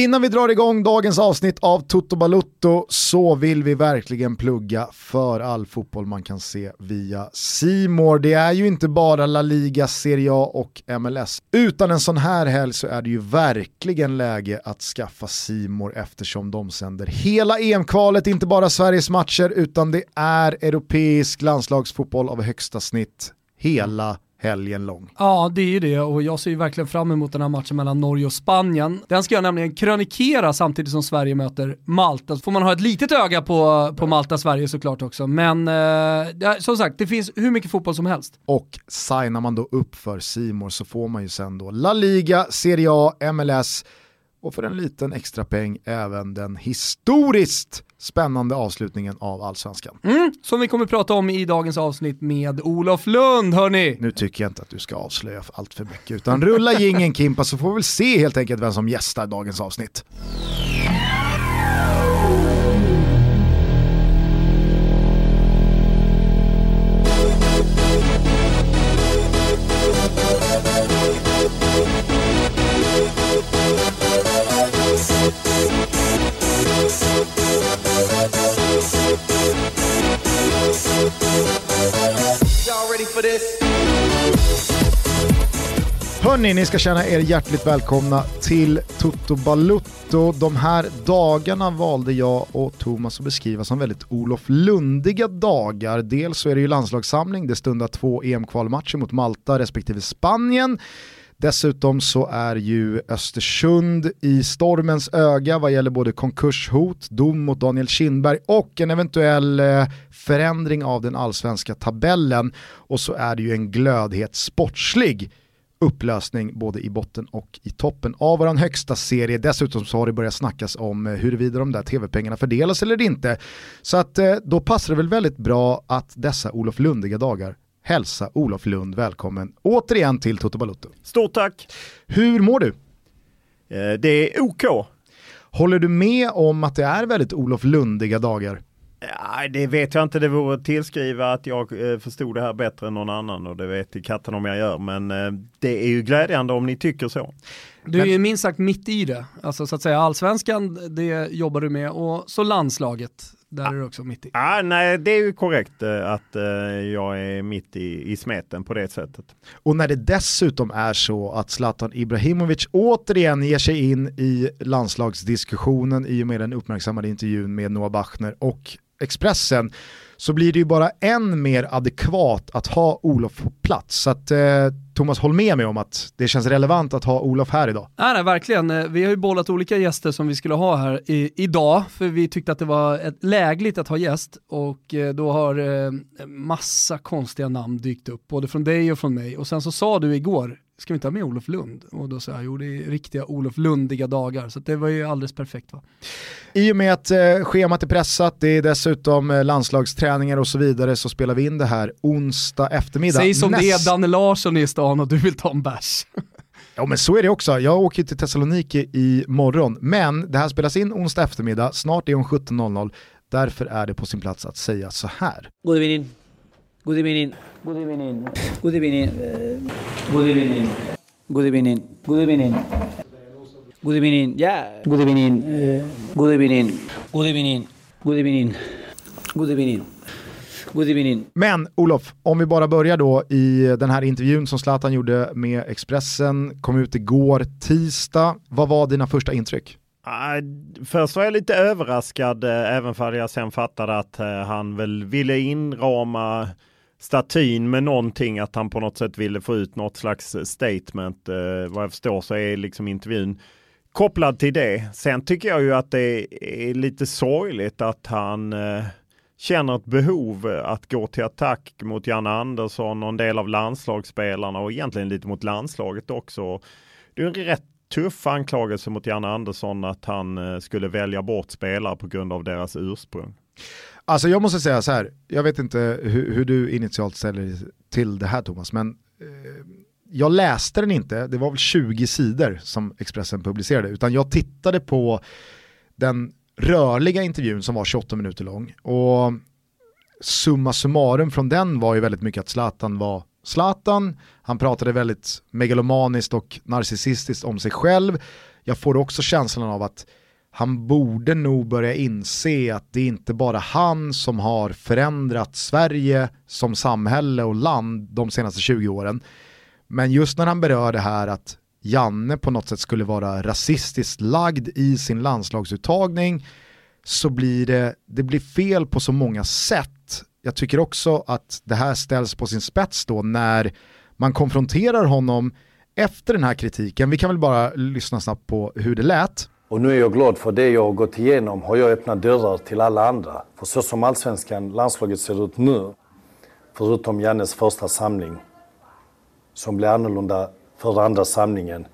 Innan vi drar igång dagens avsnitt av Toto Balutto så vill vi verkligen plugga för all fotboll man kan se via Simor. Det är ju inte bara La Liga, Serie A och MLS. Utan en sån här helg så är det ju verkligen läge att skaffa Simor eftersom de sänder hela EM-kvalet, inte bara Sveriges matcher utan det är europeisk landslagsfotboll av högsta snitt hela helgen lång. Ja, det är ju det och jag ser ju verkligen fram emot den här matchen mellan Norge och Spanien. Den ska jag nämligen krönikera samtidigt som Sverige möter Malta. Så får man ha ett litet öga på, på Malta-Sverige såklart också. Men eh, som sagt, det finns hur mycket fotboll som helst. Och signar man då upp för Simor så får man ju sen då La Liga, Serie A, MLS och för en liten extra peng även den historiskt spännande avslutningen av Allsvenskan. Mm, som vi kommer prata om i dagens avsnitt med Olof Lund hörni. Nu tycker jag inte att du ska avslöja allt för mycket utan rulla gingen Kimpa så får vi väl se helt enkelt vem som gästar dagens avsnitt. Hörni, ni ska känna er hjärtligt välkomna till Toto Balutto. De här dagarna valde jag och Thomas att beskriva som väldigt Olof Lundiga dagar. Dels så är det ju landslagssamling, det stundar två EM-kvalmatcher mot Malta respektive Spanien. Dessutom så är ju Östersund i stormens öga vad gäller både konkurshot, dom mot Daniel Kindberg och en eventuell eh, förändring av den allsvenska tabellen. Och så är det ju en glödhet sportslig upplösning både i botten och i toppen av vår högsta serie. Dessutom så har det börjat snackas om eh, huruvida de där tv-pengarna fördelas eller inte. Så att eh, då passar det väl väldigt bra att dessa Olof Lundiga dagar hälsa Olof Lund välkommen återigen till Toto Balutto. Stort tack! Hur mår du? Eh, det är OK. Håller du med om att det är väldigt Olof Lundiga dagar? Ja, det vet jag inte, det vore att tillskriva att jag eh, förstod det här bättre än någon annan och det vet i katten om jag gör. Men eh, det är ju glädjande om ni tycker så. Du är ju minst sagt mitt i det. Alltså så att säga allsvenskan, det jobbar du med och så landslaget. Där är du också mitt i. Ah, nej, det är ju korrekt eh, att eh, jag är mitt i, i smeten på det sättet. Och när det dessutom är så att Zlatan Ibrahimovic återigen ger sig in i landslagsdiskussionen i och med den uppmärksammade intervjun med Noah Bachner och Expressen så blir det ju bara än mer adekvat att ha Olof på plats. Så att eh, Thomas, håll med mig om att det känns relevant att ha Olof här idag. Nej, nej, verkligen. Eh, vi har ju bollat olika gäster som vi skulle ha här i, idag, för vi tyckte att det var ett lägligt att ha gäst och eh, då har eh, massa konstiga namn dykt upp, både från dig och från mig. Och sen så sa du igår, ska vi inte ha med Olof Lund? Och då sa jag, jo det är riktiga Olof Lundiga dagar, så det var ju alldeles perfekt va. I och med att eh, schemat är pressat, det är dessutom eh, landslagsträningar och så vidare, så spelar vi in det här onsdag eftermiddag. Säg som Näst... det är Danne Larsson i stan och du vill ta en bärs. Ja men så är det också, jag åker till Thessaloniki i morgon, men det här spelas in onsdag eftermiddag, snart är hon 17.00, därför är det på sin plats att säga så här. God evening. Good evening. Good evening. Good evening. Good evening. Good evening. Good evening. Good evening. Yeah. Good evening. Good evening. Good evening. Good evening. Good evening. Good evening. Men Olof, om vi bara börjar då i den här intervjun som Zlatan gjorde med Expressen, kom ut igår tisdag. Vad var dina första intryck? Uh, först var jag lite överraskad, uh, även för jag sen fattade att uh, han väl ville inrama statyn med någonting att han på något sätt ville få ut något slags statement. Eh, vad jag förstår så är liksom intervjun kopplad till det. Sen tycker jag ju att det är lite sorgligt att han eh, känner ett behov att gå till attack mot Janne Andersson och en del av landslagsspelarna och egentligen lite mot landslaget också. Det är en rätt tuff anklagelse mot Janne Andersson att han eh, skulle välja bort spelare på grund av deras ursprung. Alltså jag måste säga så här, jag vet inte hur, hur du initialt ställer dig till det här Thomas, men eh, jag läste den inte, det var väl 20 sidor som Expressen publicerade, utan jag tittade på den rörliga intervjun som var 28 minuter lång. Och summa summarum från den var ju väldigt mycket att Zlatan var Zlatan, han pratade väldigt megalomaniskt och narcissistiskt om sig själv. jag får också känslan av att han borde nog börja inse att det är inte bara han som har förändrat Sverige som samhälle och land de senaste 20 åren. Men just när han berör det här att Janne på något sätt skulle vara rasistiskt lagd i sin landslagsuttagning så blir det, det blir fel på så många sätt. Jag tycker också att det här ställs på sin spets då när man konfronterar honom efter den här kritiken. Vi kan väl bara lyssna snabbt på hur det lät. Och nu är jag glad för det jag har gått igenom har jag öppnat dörrar till alla andra. För så som allsvenskan, landslaget ser ut nu, förutom Jannes första samling, som blev annorlunda för andra samlingen,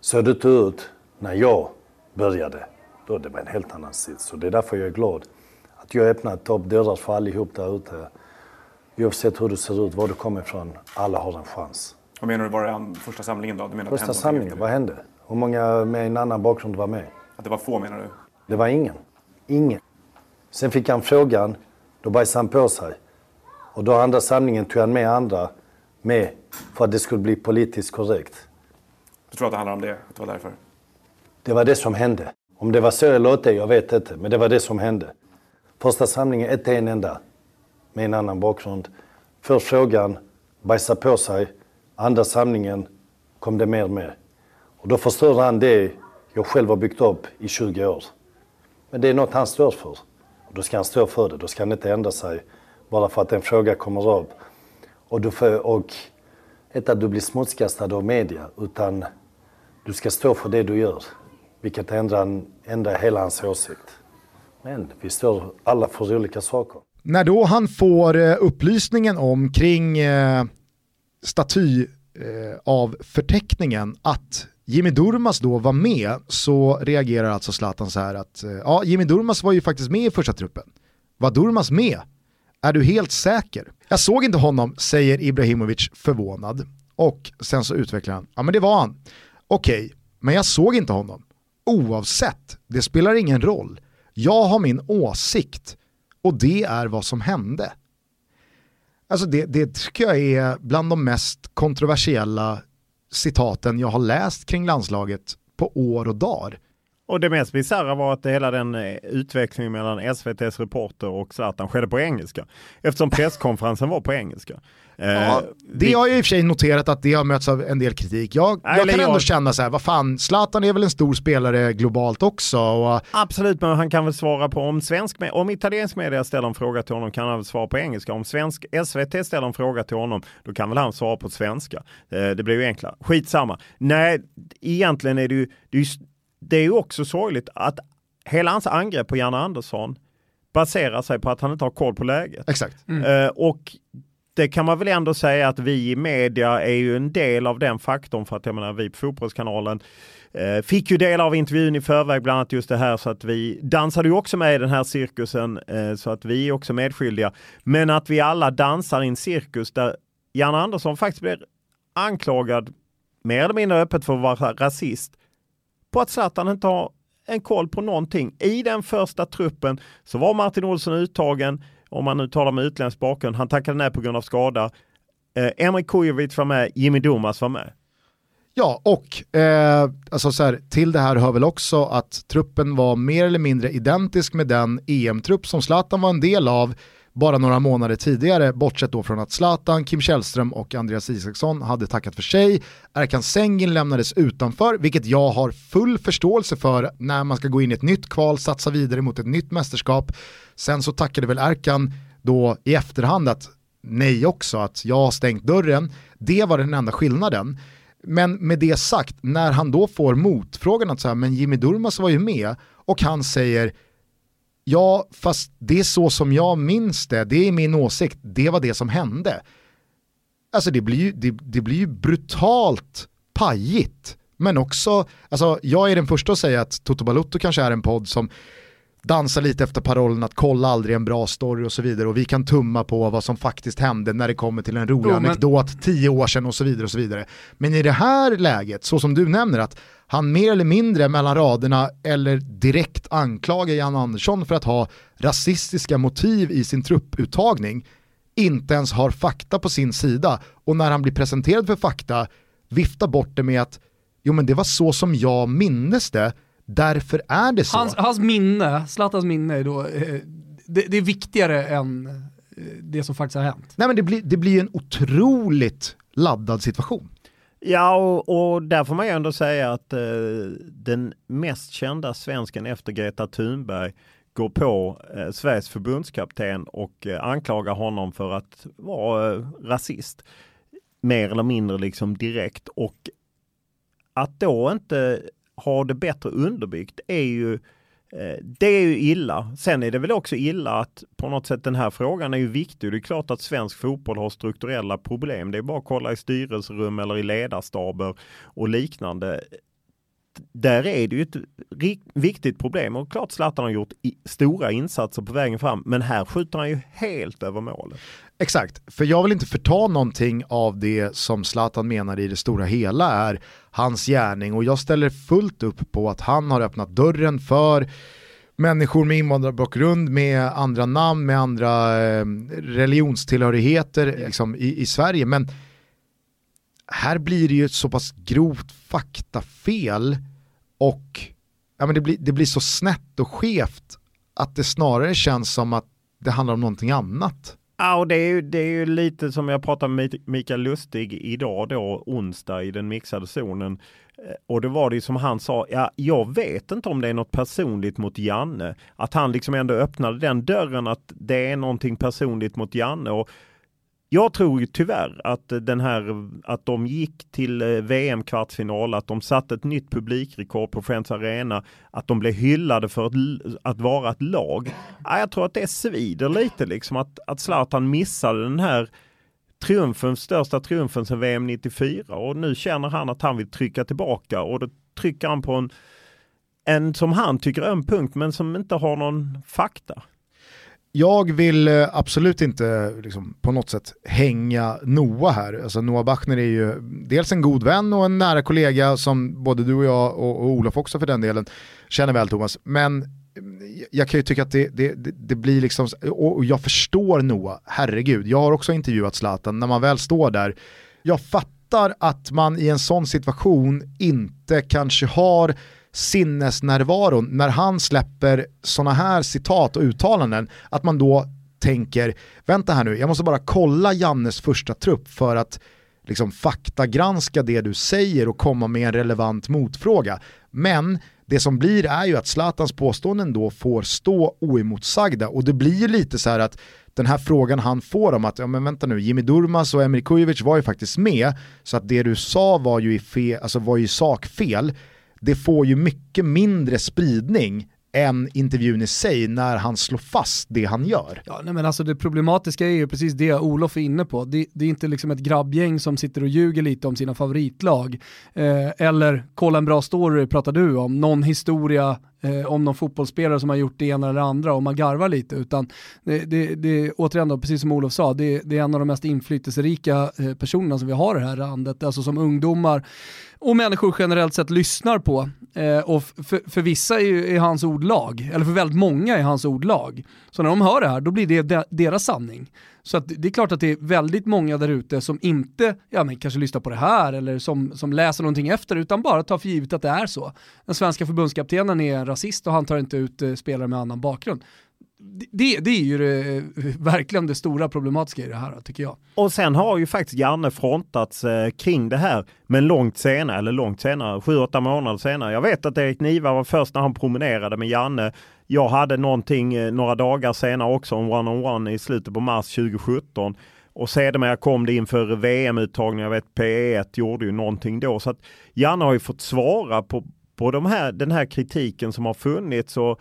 såg det inte ut när jag började. Då det var en helt annan sits. Så det är därför jag är glad att jag har öppnat upp dörrar för allihop där ute. Oavsett hur du ser ut, var du kommer ifrån, alla har en chans. Vad menar du, var det första samlingen då? Du menar första samlingen, vad hände? Hur många med en annan bakgrund var med? Att det var få menar du? Det var ingen. Ingen. Sen fick han frågan, då bajsade han på sig. Och då andra samlingen tog han med andra med för att det skulle bli politiskt korrekt. Du tror att det handlar om det? Att det var därför? Det var det som hände. Om det var så eller inte, jag vet inte. Men det var det som hände. Första samlingen, ett en enda. Med en annan bakgrund. Får frågan, bajsar på sig. Andra samlingen kom det mer med. Och då förstör han det jag själv har byggt upp i 20 år. Men det är något han står för. Och då ska han stå för det. Då ska han inte ändra sig bara för att en fråga kommer upp. Och, du får, och inte att du blir smutskastad av media, utan du ska stå för det du gör. Vilket ändrar, ändrar hela hans åsikt. Men vi står alla för olika saker. När då han får eh, upplysningen om kring eh, staty eh, av förteckningen att Jimmy Durmas då var med så reagerar alltså Zlatan så här att eh, ja, Jimmy Durmas var ju faktiskt med i första truppen. Var Durmas med? Är du helt säker? Jag såg inte honom, säger Ibrahimovic förvånad. Och sen så utvecklar han, ja men det var han. Okej, okay, men jag såg inte honom. Oavsett, det spelar ingen roll. Jag har min åsikt och det är vad som hände. Alltså det, det tycker jag är bland de mest kontroversiella citaten jag har läst kring landslaget på år och dagar. Och det mest bisarra var att hela den eh, utvecklingen mellan SVTs reporter och Zlatan skedde på engelska. Eftersom presskonferensen var på engelska. Eh, ja, det har jag i och för sig noterat att det har mötts av en del kritik. Jag, jag kan ändå jag... känna så här, vad fan, Zlatan är väl en stor spelare globalt också. Och... Absolut, men han kan väl svara på om svensk, om italiensk media ställer en fråga till honom kan han väl svara på engelska. Om svensk SVT ställer en fråga till honom, då kan väl han svara på svenska. Eh, det blir ju enklare. Skitsamma. Nej, egentligen är det ju, det är ju det är ju också sorgligt att hela hans angrepp på Janne Andersson baserar sig på att han inte har koll på läget. Exakt. Mm. Uh, och det kan man väl ändå säga att vi i media är ju en del av den faktorn för att jag menar vi på Fotbollskanalen eh, fick ju del av intervjun i förväg, bland annat just det här så att vi dansade ju också med i den här cirkusen eh, så att vi är också medskyldiga. Men att vi alla dansar i en cirkus där Janne Andersson faktiskt blir anklagad mer eller mindre öppet för att vara rasist på att Zlatan inte har en koll på någonting. I den första truppen så var Martin Olsson uttagen, om man nu talar med utländsk bakgrund. Han tackade nej på grund av skada. Eh, Emre Kujovic var med, Jimmy Domas var med. Ja, och eh, alltså så här, till det här hör väl också att truppen var mer eller mindre identisk med den EM-trupp som Zlatan var en del av bara några månader tidigare, bortsett då från att Zlatan, Kim Källström och Andreas Isaksson hade tackat för sig. Erkan Sengin lämnades utanför, vilket jag har full förståelse för när man ska gå in i ett nytt kval, satsa vidare mot ett nytt mästerskap. Sen så tackade väl Erkan då i efterhand att nej också, att jag har stängt dörren. Det var den enda skillnaden. Men med det sagt, när han då får motfrågan att så här, men Jimmy Durmas var ju med och han säger Ja, fast det är så som jag minns det, det är min åsikt, det var det som hände. Alltså det blir ju, det, det blir ju brutalt pajigt. Men också, alltså jag är den första att säga att Toto Balotto kanske är en podd som dansar lite efter parollen att kolla aldrig en bra story och så vidare. Och vi kan tumma på vad som faktiskt hände när det kommer till en rolig jo, anekdot tio år sedan och så vidare och så vidare. Men i det här läget, så som du nämner att han mer eller mindre mellan raderna eller direkt anklagar Jan Andersson för att ha rasistiska motiv i sin trupputtagning, inte ens har fakta på sin sida. Och när han blir presenterad för fakta viftar bort det med att Jo men det var så som jag minnes det, därför är det så. Hans, hans minne, Zlatans minne är då, eh, det, det, är viktigare än eh, det som faktiskt har hänt. Nej men det blir, det blir en otroligt laddad situation. Ja, och, och där får man ju ändå säga att eh, den mest kända svensken efter Greta Thunberg går på eh, Sveriges förbundskapten och eh, anklagar honom för att vara eh, rasist. Mer eller mindre liksom direkt och att då inte har det bättre underbyggt är ju eh, det är ju illa. Sen är det väl också illa att på något sätt den här frågan är ju viktig. Det är klart att svensk fotboll har strukturella problem. Det är bara att kolla i styrelserum eller i ledarstaber och liknande där är det ju ett viktigt problem och klart Zlatan har gjort stora insatser på vägen fram men här skjuter han ju helt över målet. Exakt, för jag vill inte förta någonting av det som Zlatan menar i det stora hela är hans gärning och jag ställer fullt upp på att han har öppnat dörren för människor med invandrarbakgrund, med andra namn, med andra eh, religionstillhörigheter liksom, i, i Sverige. Men här blir det ju ett så pass grovt faktafel och ja, men det, blir, det blir så snett och skevt att det snarare känns som att det handlar om någonting annat. Ja, och det är, ju, det är ju lite som jag pratade med Mikael Lustig idag då, onsdag i den mixade zonen. Eh, och det var det som han sa, ja, jag vet inte om det är något personligt mot Janne. Att han liksom ändå öppnade den dörren att det är någonting personligt mot Janne. Och jag tror ju tyvärr att den här, att de gick till eh, VM-kvartsfinal, att de satte ett nytt publikrekord på Friends Arena, att de blev hyllade för att, att vara ett lag. Jag tror att det svider lite liksom att, att Zlatan missade den här triumfen, största triumfen sedan VM 94 och nu känner han att han vill trycka tillbaka och då trycker han på en, en som han tycker öm punkt men som inte har någon fakta jag vill eh, absolut inte liksom, på något sätt hänga Noah här. Alltså, Noah Bachner är ju dels en god vän och en nära kollega som både du och jag och, och Olof också för den delen känner väl Thomas. Men eh, jag kan ju tycka att det, det, det blir liksom, och jag förstår Noah, herregud, jag har också intervjuat Zlatan, när man väl står där, jag fattar att man i en sån situation inte kanske har sinnesnärvaron när han släpper sådana här citat och uttalanden, att man då tänker, vänta här nu, jag måste bara kolla Jannes första trupp för att liksom faktagranska det du säger och komma med en relevant motfråga. Men det som blir är ju att Zlatans påståenden då får stå oemotsagda och det blir ju lite så här att den här frågan han får om att, ja men vänta nu, Jimmy Durmas och Emir Kujovic var ju faktiskt med, så att det du sa var ju i, fe, alltså var ju sak fel det får ju mycket mindre spridning än intervjun i sig när han slår fast det han gör. Ja, nej men alltså det problematiska är ju precis det Olof är inne på. Det, det är inte liksom ett grabbgäng som sitter och ljuger lite om sina favoritlag. Eh, eller kolla en bra story pratar du om, någon historia eh, om någon fotbollsspelare som har gjort det ena eller andra och man garvar lite. Utan det, det, det, återigen då, precis som Olof sa, det, det är en av de mest inflytelserika eh, personerna som vi har i det här landet. Alltså som ungdomar och människor generellt sett lyssnar på. Eh, och för, för vissa är, är hans ord lag, eller för väldigt många är hans ord lag. Så när de hör det här, då blir det de, deras sanning. Så att det är klart att det är väldigt många där ute som inte ja, men kanske lyssnar på det här eller som, som läser någonting efter utan bara tar för givet att det är så. Den svenska förbundskaptenen är en rasist och han tar inte ut eh, spelare med annan bakgrund det, det är ju det, eh, verkligen det stora problematiska i det här tycker jag. Och sen har ju faktiskt Janne frontats eh, kring det här, men långt senare, eller långt senare, sju, åtta månader senare. Jag vet att Erik Niva var först när han promenerade med Janne. Jag hade någonting eh, några dagar senare också, om one-on-one i slutet på mars 2017. Och sedermera kom det inför VM-uttagningen, jag vet P1 gjorde ju någonting då. Så att Janne har ju fått svara på, på de här, den här kritiken som har funnits. Och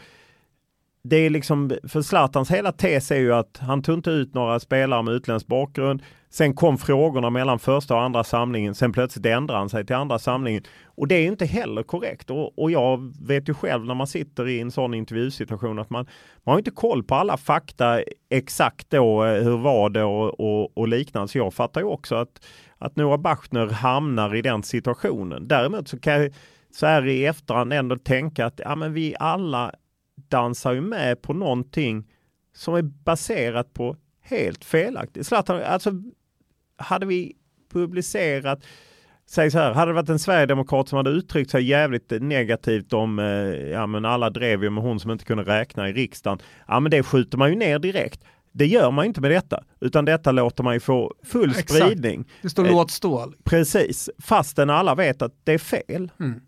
det är liksom, för Zlatans hela tes är ju att han tog inte ut några spelare med utländsk bakgrund. Sen kom frågorna mellan första och andra samlingen. Sen plötsligt ändrade han sig till andra samlingen. Och det är inte heller korrekt. Och, och jag vet ju själv när man sitter i en sån intervjusituation att man, man har inte koll på alla fakta exakt då, eh, hur var det och, och, och liknande. Så jag fattar ju också att, att Noah Bachner hamnar i den situationen. Däremot så kan jag så här i efterhand ändå tänka att ja, men vi alla dansar ju med på någonting som är baserat på helt felaktigt. Zlatan, alltså hade vi publicerat Säg så här, hade det varit en sverigedemokrat som hade uttryckt sig jävligt negativt om, eh, ja men alla drev ju med hon som inte kunde räkna i riksdagen. Ja men det skjuter man ju ner direkt. Det gör man inte med detta, utan detta låter man ju få full Exakt. spridning. Det står Eh, låt stå. Precis, fastän alla vet att det är fel. Mm.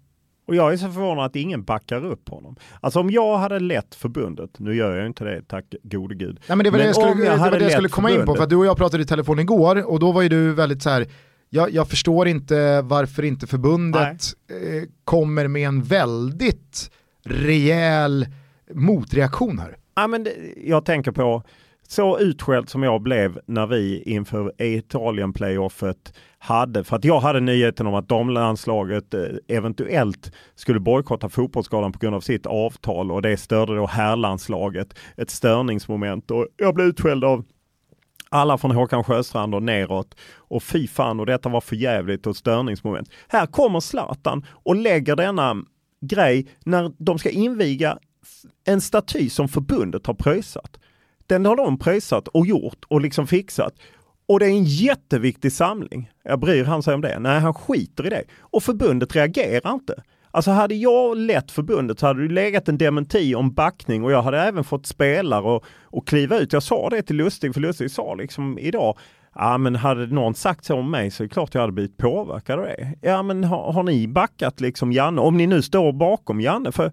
Och jag är så förvånad att ingen backar upp honom. Alltså om jag hade lett förbundet, nu gör jag inte det, tack gode gud. Nej, men det var det Men jag skulle, jag det, var det jag skulle komma in på, förbundet- för att du och jag pratade i telefon igår och då var ju du väldigt så här. Jag, jag förstår inte varför inte förbundet eh, kommer med en väldigt rejäl motreaktion här. Ja, men det, jag tänker på så utskälld som jag blev när vi inför Italien-playoffet hade, för att jag hade nyheten om att damlandslaget eh, eventuellt skulle bojkotta fotbollsskalan på grund av sitt avtal och det störde då herrlandslaget, ett störningsmoment och jag blev utskälld av alla från Håkan Sjöstrand och neråt. Och fy fan, och detta var för jävligt och störningsmoment. Här kommer Zlatan och lägger denna grej när de ska inviga en staty som förbundet har pröjsat. Den har de pröjsat och gjort och liksom fixat. Och det är en jätteviktig samling. Jag bryr han sig om det? Nej, han skiter i det. Och förbundet reagerar inte. Alltså hade jag lett förbundet så hade det legat en dementi om backning och jag hade även fått spelare och, och kliva ut. Jag sa det till Lustig, för Lustig sa liksom idag Ja men hade någon sagt så om mig så är det klart jag hade blivit påverkad av det. Ja men har, har ni backat liksom Janne? Om ni nu står bakom Janne. För,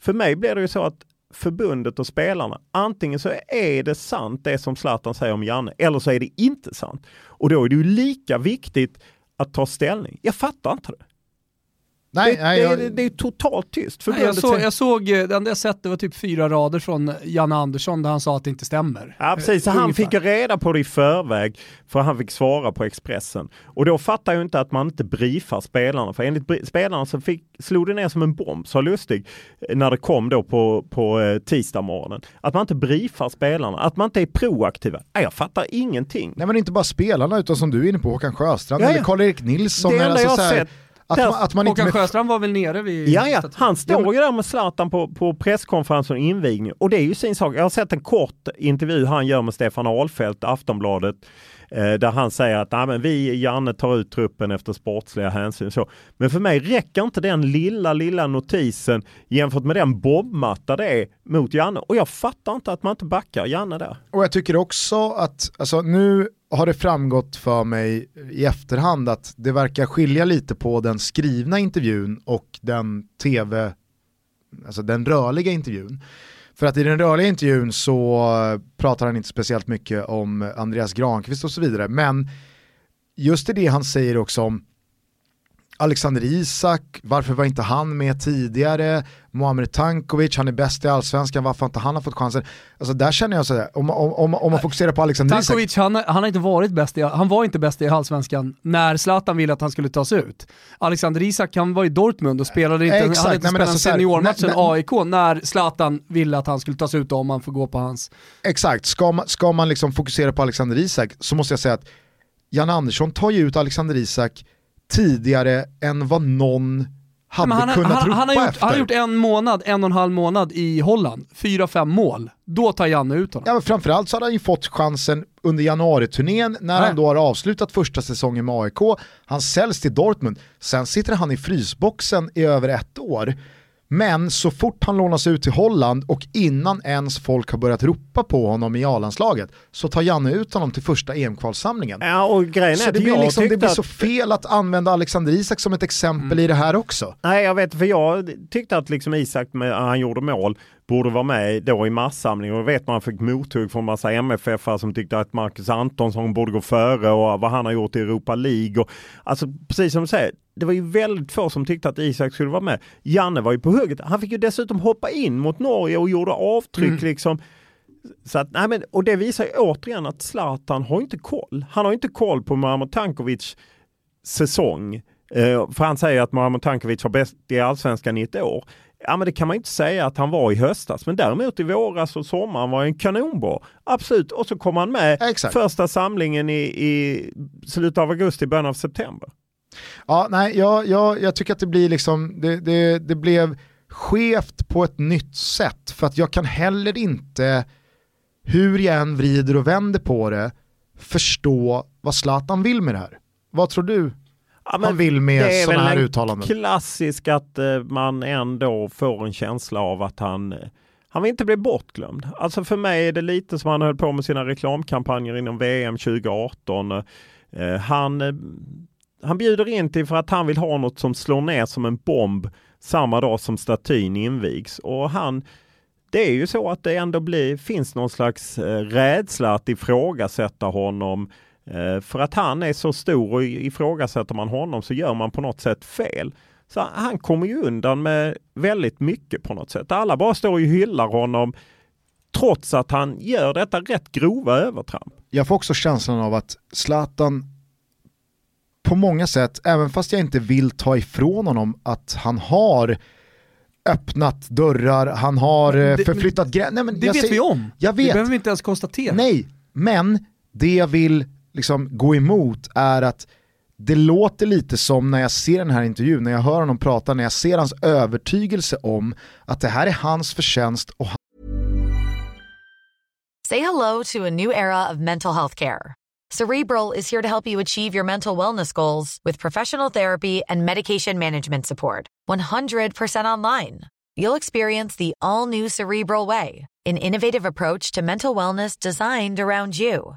för mig blir det ju så att förbundet och spelarna, antingen så är det sant det som Zlatan säger om Janne eller så är det inte sant. Och då är det ju lika viktigt att ta ställning. Jag fattar inte det. Nej, det, nej, det, jag- det, det är totalt tyst. Nej, jag, såg, jag såg, eh, det enda jag sett det var typ fyra rader från Janne Andersson där han sa att det inte stämmer. Ja precis, så han ungefär. fick reda på det i förväg för han fick svara på Expressen. Och då fattar jag inte att man inte briefar spelarna, för enligt spelarna så fick, slog det ner som en bomb, sa Lustig, eh, när det kom då på, på eh, tisdag morgonen. Att man inte briefar spelarna, att man inte är proaktiva. Nej, jag fattar ingenting. Nej men inte bara spelarna utan som du är inne på Håkan Sjöstrand Ja, ja. eller Karl-Erik Nilsson. Det enda jag har så här, sett, att, man, att man inte Håkan med Sjöstrand var väl nere vid... Ja, ja, han står ju där med Zlatan på, på presskonferensen och invigning. Och det är ju sin sak. Jag har sett en kort intervju han gör med Stefan Ahlfeldt, Aftonbladet, Eh, där han säger att "Nej, men vi, Janne, tar ut truppen efter sportsliga hänsyn. Så. Men för mig räcker inte den lilla, lilla notisen jämfört med den bombmatta det är mot Janne. Och jag fattar inte att man inte backar Janne där. Och jag tycker också att, alltså nu har det framgått för mig i efterhand att det verkar skilja lite på den skrivna intervjun och den tv, alltså den rörliga intervjun. För att i den rörliga intervjun så pratar han inte speciellt mycket om Andreas Granqvist och så vidare, men just i det han säger också om Alexander Isak, varför var inte han med tidigare? Muamer Tankovic, han är bäst i allsvenskan, varför har inte han har fått chansen? Alltså där känner jag sådär, om, om, om, om man fokuserar på Alexander Isak, Tankovic, han, han har inte varit bäst i, han var inte bäst i allsvenskan när Zlatan ville att han skulle tas ut. Alexander Isak, han var i Dortmund och spelade inte, Exakt, hade inte nej, spelat alltså seniormatchen. AIK när Zlatan ville att han skulle tas ut om man får gå på hans. exakt, ska man, ska man liksom fokusera på Alexander Isak så måste jag säga att Jan Andersson tar ju ut Alexander Isak tidigare än vad någon hade Men han, kunnat han, ropa han, har gjort, efter. han har gjort en månad, en och en halv månad i Holland, fyra, fem mål. Då tar Janne ut honom. Ja, men framförallt så hade han ju fått chansen under januariturnén när Nej. han då har avslutat första säsongen med AIK. Han säljs till Dortmund, sen sitter han i frysboxen i över ett år. Men så fort han lånas ut till Holland och innan ens folk har börjat ropa på honom i A-landslaget så tar Janne ut honom till första EM-kvalsamlingen. Ja, och grejen är Så det blir, liksom, det blir så fel att använda Alexander Isak som ett exempel Mm. i det här också. Nej, jag vet, för jag tyckte att liksom Isak, med, han gjorde mål, borde vara med då i massamling och vet man fick mothugg från massa MFF som tyckte att Marcus Antonsson borde gå före och vad han har gjort i Europa League. Och, alltså precis som du säger, det var ju väldigt få som tyckte att Isak skulle vara med. Janne var ju på hugget. Han fick ju dessutom hoppa in mot Norge och gjorde avtryck Mm. liksom. Så att, nej men, och det visar ju återigen att Zlatan har inte koll. Han har inte koll på Muamer Tankovic säsong. Eh, för han säger att Muamer Tankovic var bäst i allsvenskan i ett år. Ja men det kan man inte säga att han var i höstas. Men däremot i våras och sommaren var en kanonbra. Absolut. Och så kom han med Exakt. första samlingen i, i slutet av augusti, början av september. Ja, nej, jag, jag, jag tycker att det blir liksom, det, det, det blev skevt på ett nytt sätt. För att jag kan heller inte, hur jag än vrider och vänder på det, förstå vad Zlatan vill med det här. Vad tror du? Ja, han vill med det är sådana här en uttalanden? Klassisk att eh, man ändå får en känsla av att han, eh, han vill inte bli bortglömd. Alltså för mig är det lite som han höll på med sina reklamkampanjer inom VM 2018. Eh, han, han bjuder in till för att han vill ha något som slår ner som en bomb samma dag som statyn invigs. Och han, det är ju så att det ändå blir, finns någon slags rädsla att ifrågasätta honom. Eh, för att han är så stor och ifrågasätter man honom så gör man på något sätt fel. Så han kommer ju undan med väldigt mycket på något sätt. Alla bara står och hyllar honom trots att han gör detta rätt grova övertramp. Jag får också känslan av att Zlatan på många sätt, även fast jag inte vill ta ifrån honom att han har öppnat dörrar, han har eh, det- förflyttat gränser. Det vet vi om. Jag Det vet. behöver vi inte ens konstatera. Nej, men det jag vill liksom gå emot är att det låter lite som när jag ser den här intervjun, när jag hör honom prata, när jag ser hans övertygelse om att det här är hans förtjänst och Say hello to a new era of mental health care. Cerebral is here to help you achieve your mental wellness goals with professional therapy and medication management support. 100% online. You'll experience the all new Cerebral Way, an innovative approach to mental wellness designed around you.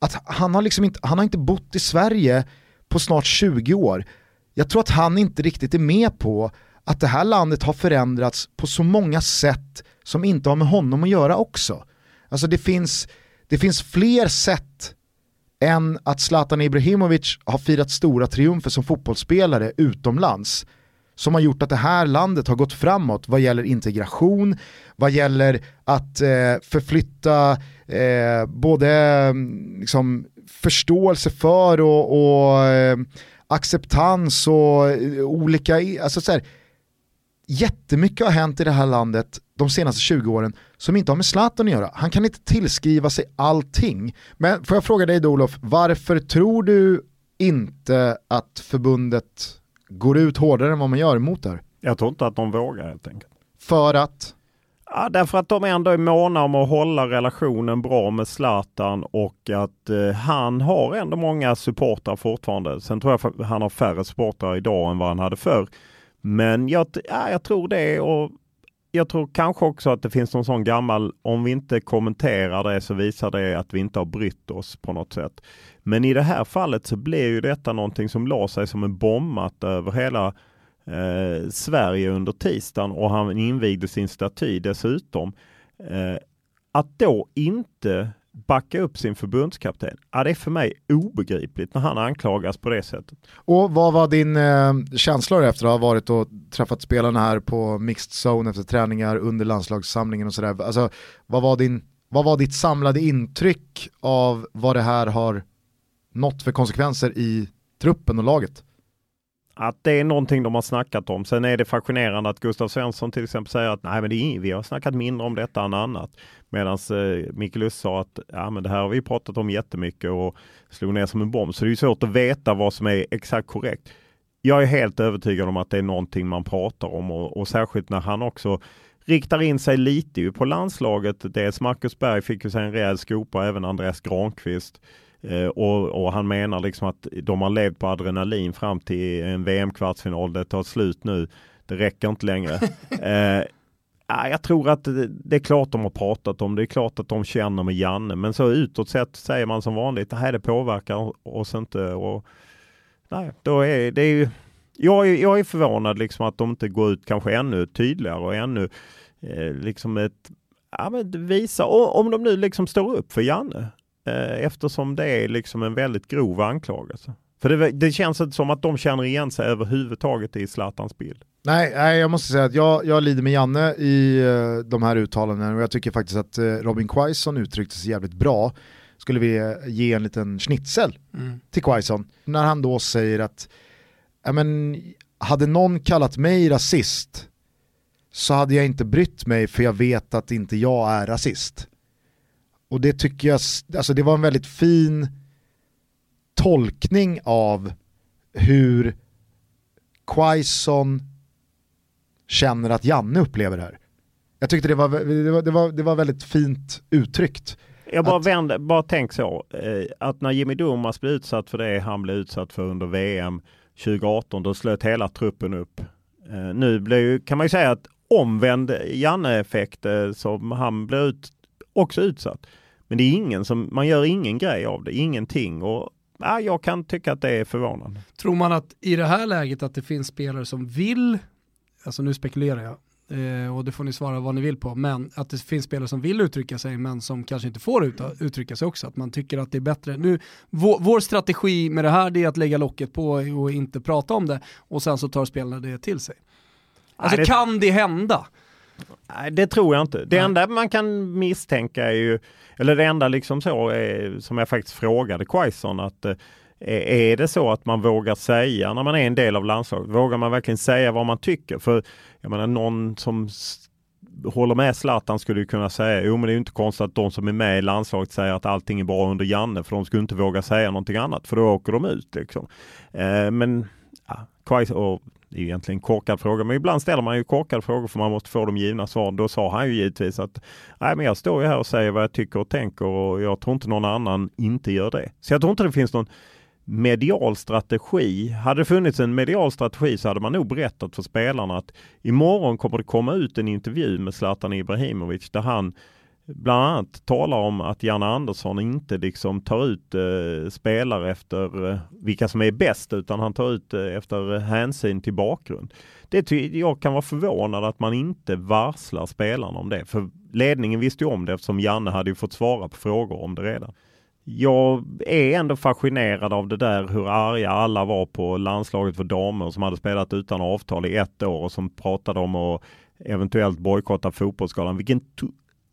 Att han har liksom inte, han har inte bott i Sverige på snart 20 år. Jag tror att han inte riktigt är med på att det här landet har förändrats på så många sätt som inte har med honom att göra också. Alltså det finns, det finns fler sätt än att Zlatan Ibrahimovic har firat stora triumfer som fotbollsspelare utomlands som har gjort att det här landet har gått framåt vad gäller integration, vad gäller att eh, förflytta eh, både liksom, förståelse för och, och eh, acceptans och eh, olika, alltså så här, jättemycket har hänt i det här landet de senaste 20 åren som inte har med Zlatan att göra. Han kan inte tillskriva sig allting. Men får jag fråga dig då Olof, varför tror du inte att förbundet går ut hårdare än vad man gör emot det här? Jag tror inte att de vågar helt enkelt. För att, Ja, därför att de ändå är måna om att hålla relationen bra med Zlatan och att eh, han har ändå många supportrar fortfarande. Sen tror jag fa- han har färre supportrar idag än vad han hade förr. Men jag, ja, jag tror det och jag tror kanske också att det finns någon sån gammal, om vi inte kommenterar det så visar det att vi inte har brytt oss på något sätt. Men i det här fallet så blev ju detta någonting som la sig som en bombat över hela eh, Sverige under tisdagen och han invigde sin staty dessutom. Eh, att då inte backa upp sin förbundskapten, ja, det är för mig obegripligt när han anklagas på det sättet. och vad var din eh, känsla efter att ha varit och träffat spelarna här på mixed zone efter träningar under landslagssamlingen och sådär? Alltså, vad, var din, vad var ditt samlade intryck av vad det här har nått för konsekvenser i truppen och laget? Att det är någonting de har snackat om. Sen är det fascinerande att Gustav Svensson till exempel säger att nej men det är, vi har snackat mindre om detta än annat. Medan eh, Mikael sa att ja, men det här har vi pratat om jättemycket och slog ner som en bomb. Så det är svårt att veta vad som är exakt korrekt. Jag är helt övertygad om att det är någonting man pratar om och, och särskilt när han också riktar in sig lite ju på landslaget. Dels Marcus Berg fick ju sig en rejäl skopa, även Andreas Granqvist. Eh, och, och han menar liksom att de har levt på adrenalin fram till en VM-kvartsfinal. Det tar slut nu. det räcker inte längre. eh, ja, jag tror att det, det, är klart de har pratat om det, är klart att de känner med Janne, men så utåt sett säger man som vanligt, det här det påverkar oss inte. Och, nej, då är det är ju, jag, är, jag är förvånad liksom att de inte går ut kanske ännu tydligare och ännu eh, liksom ett, ja men visa, om de nu liksom står upp för Janne, eftersom det är liksom en väldigt grov anklagelse. För det, det känns inte som att de känner igen sig överhuvudtaget i Zlatans bild. Nej, nej, jag måste säga att jag, jag lider med Janne i uh, de här uttalandena och jag tycker faktiskt att uh, Robin Quaison uttryckte sig jävligt bra. Skulle vi ge en liten schnitzel mm. till Quaison när han då säger att men, hade någon kallat mig rasist så hade jag inte brytt mig för jag vet att inte jag är rasist. Och det tycker jag, alltså det var en väldigt fin tolkning av hur Quaison känner att Janne upplever det här. Jag tyckte det var, det var, det var, det var väldigt fint uttryckt. Jag bara, att... vänder, bara tänk så, eh, att när Jimmy Durmaz blev utsatt för det han blev utsatt för under VM 2018, då slöt hela truppen upp. Eh, nu blev ju, kan man ju säga att omvänd Janne-effekt, eh, som han blev ut, också utsatt. Men det är ingen som, man gör ingen grej av det, ingenting. Och ja, jag kan tycka att det är förvånande. Tror man att i det här läget att det finns spelare som vill, alltså nu spekulerar jag, eh, och det får ni svara vad ni vill på, men att det finns spelare som vill uttrycka sig men som kanske inte får ut, uttrycka sig också, att man tycker att det är bättre. Nu, vår, vår strategi med det här är att lägga locket på och inte prata om det och sen så tar spelarna det till sig. Alltså Nej, det... kan det hända? Nej, det tror jag inte. Det Nej. enda man kan misstänka är ju, eller det enda liksom så är, som jag faktiskt frågade Quaison att eh, är det så att man vågar säga när man är en del av landslaget, vågar man verkligen säga vad man tycker? För jag menar någon som håller med Zlatan skulle kunna säga, jo men det är inte konstigt att de som är med i landslaget säger att allting är bra under Janne, för de skulle inte våga säga någonting annat, för då åker de ut. Liksom. Eh, men ja, Quaison, och det är egentligen en korkad fråga, men ibland ställer man ju korkade frågor för man måste få de givna svaren. Då sa han ju givetvis att nej, men jag står ju här och säger vad jag tycker och tänker och jag tror inte någon annan inte gör det. Så jag tror inte det finns någon medial strategi. Hade det funnits en medial strategi så hade man nog berättat för spelarna att imorgon kommer det komma ut en intervju med Zlatan Ibrahimovic där han bland annat talar om att Janne Andersson inte liksom tar ut eh, spelare efter eh, vilka som är bäst utan han tar ut eh, efter hänsyn till bakgrund. Det jag kan vara förvånad att man inte varslar spelarna om det. För ledningen visste ju om det eftersom Janne hade ju fått svara på frågor om det redan. Jag är ändå fascinerad av det där hur arga alla var på landslaget för damer som hade spelat utan avtal i ett år och som pratade om att eventuellt bojkotta fotbollsskalan. Vilken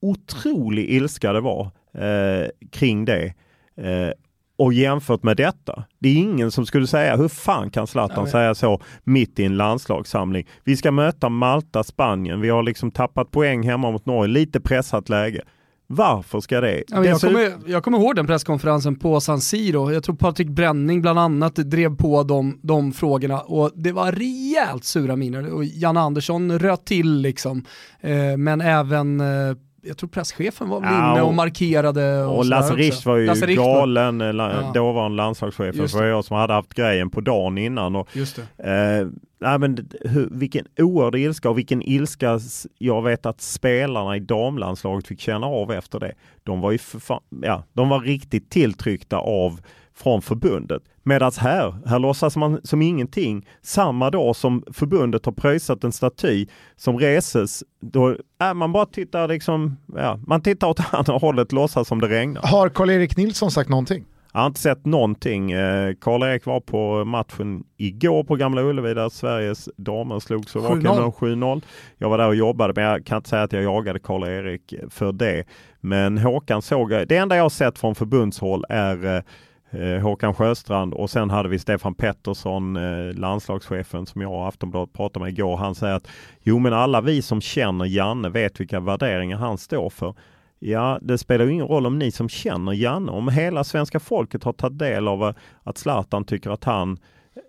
otrolig ilska det var eh, kring det. Eh, och jämfört med detta, det är ingen som skulle säga hur fan kan Zlatan ja, säga så mitt i en landslagssamling. Vi ska möta Malta, Spanien. Vi har liksom tappat poäng hemma mot Norge, lite pressat läge. Varför ska det? Ja, jag, kommer, jag kommer ihåg den presskonferensen på San Siro. Jag tror Patrik Bränning bland annat drev på de, de frågorna och det var rejält sura miner. Och Jan Andersson röt till liksom. Eh, men även eh, jag tror presschefen var ja, inne och, markerade. Och, och Lasse Richt var ju Lasse galen, var... Ja. dåvarande landslagschefen. För jag som hade haft grejen på dagen innan. Och, Just det. Eh, nej, men, hur, vilken oerhörd ilska och vilken ilska jag vet att spelarna i damlandslaget fick känna av efter det. De var ju fan, ja, de var riktigt tilltryckta av från förbundet. Medan här, här låtsas man som ingenting. Samma dag som förbundet har pröjsat en staty som reses, då äh, man bara tittar liksom, ja, man tittar åt andra hållet, låtsas som det regnar. Har Karl-Erik Nilsson sagt någonting? Jag har inte sett någonting. Eh, Karl-Erik var på matchen igår på Gamla Ullevi där Sveriges damer slog Slovakien 7-0. Jag var där och jobbade men jag kan inte säga att jag jagade Karl-Erik för det. Men Håkan såg, det enda jag har sett från förbundshåll är eh, Håkan Sjöstrand och sen hade vi Stefan Pettersson, eh, landslagschefen som jag och Aftonbladet pratade med igår. Han säger att jo men alla vi som känner Janne vet vilka värderingar han står för. Ja, det spelar ju ingen roll om ni som känner Janne, om hela svenska folket har tagit del av eh, att Zlatan tycker att han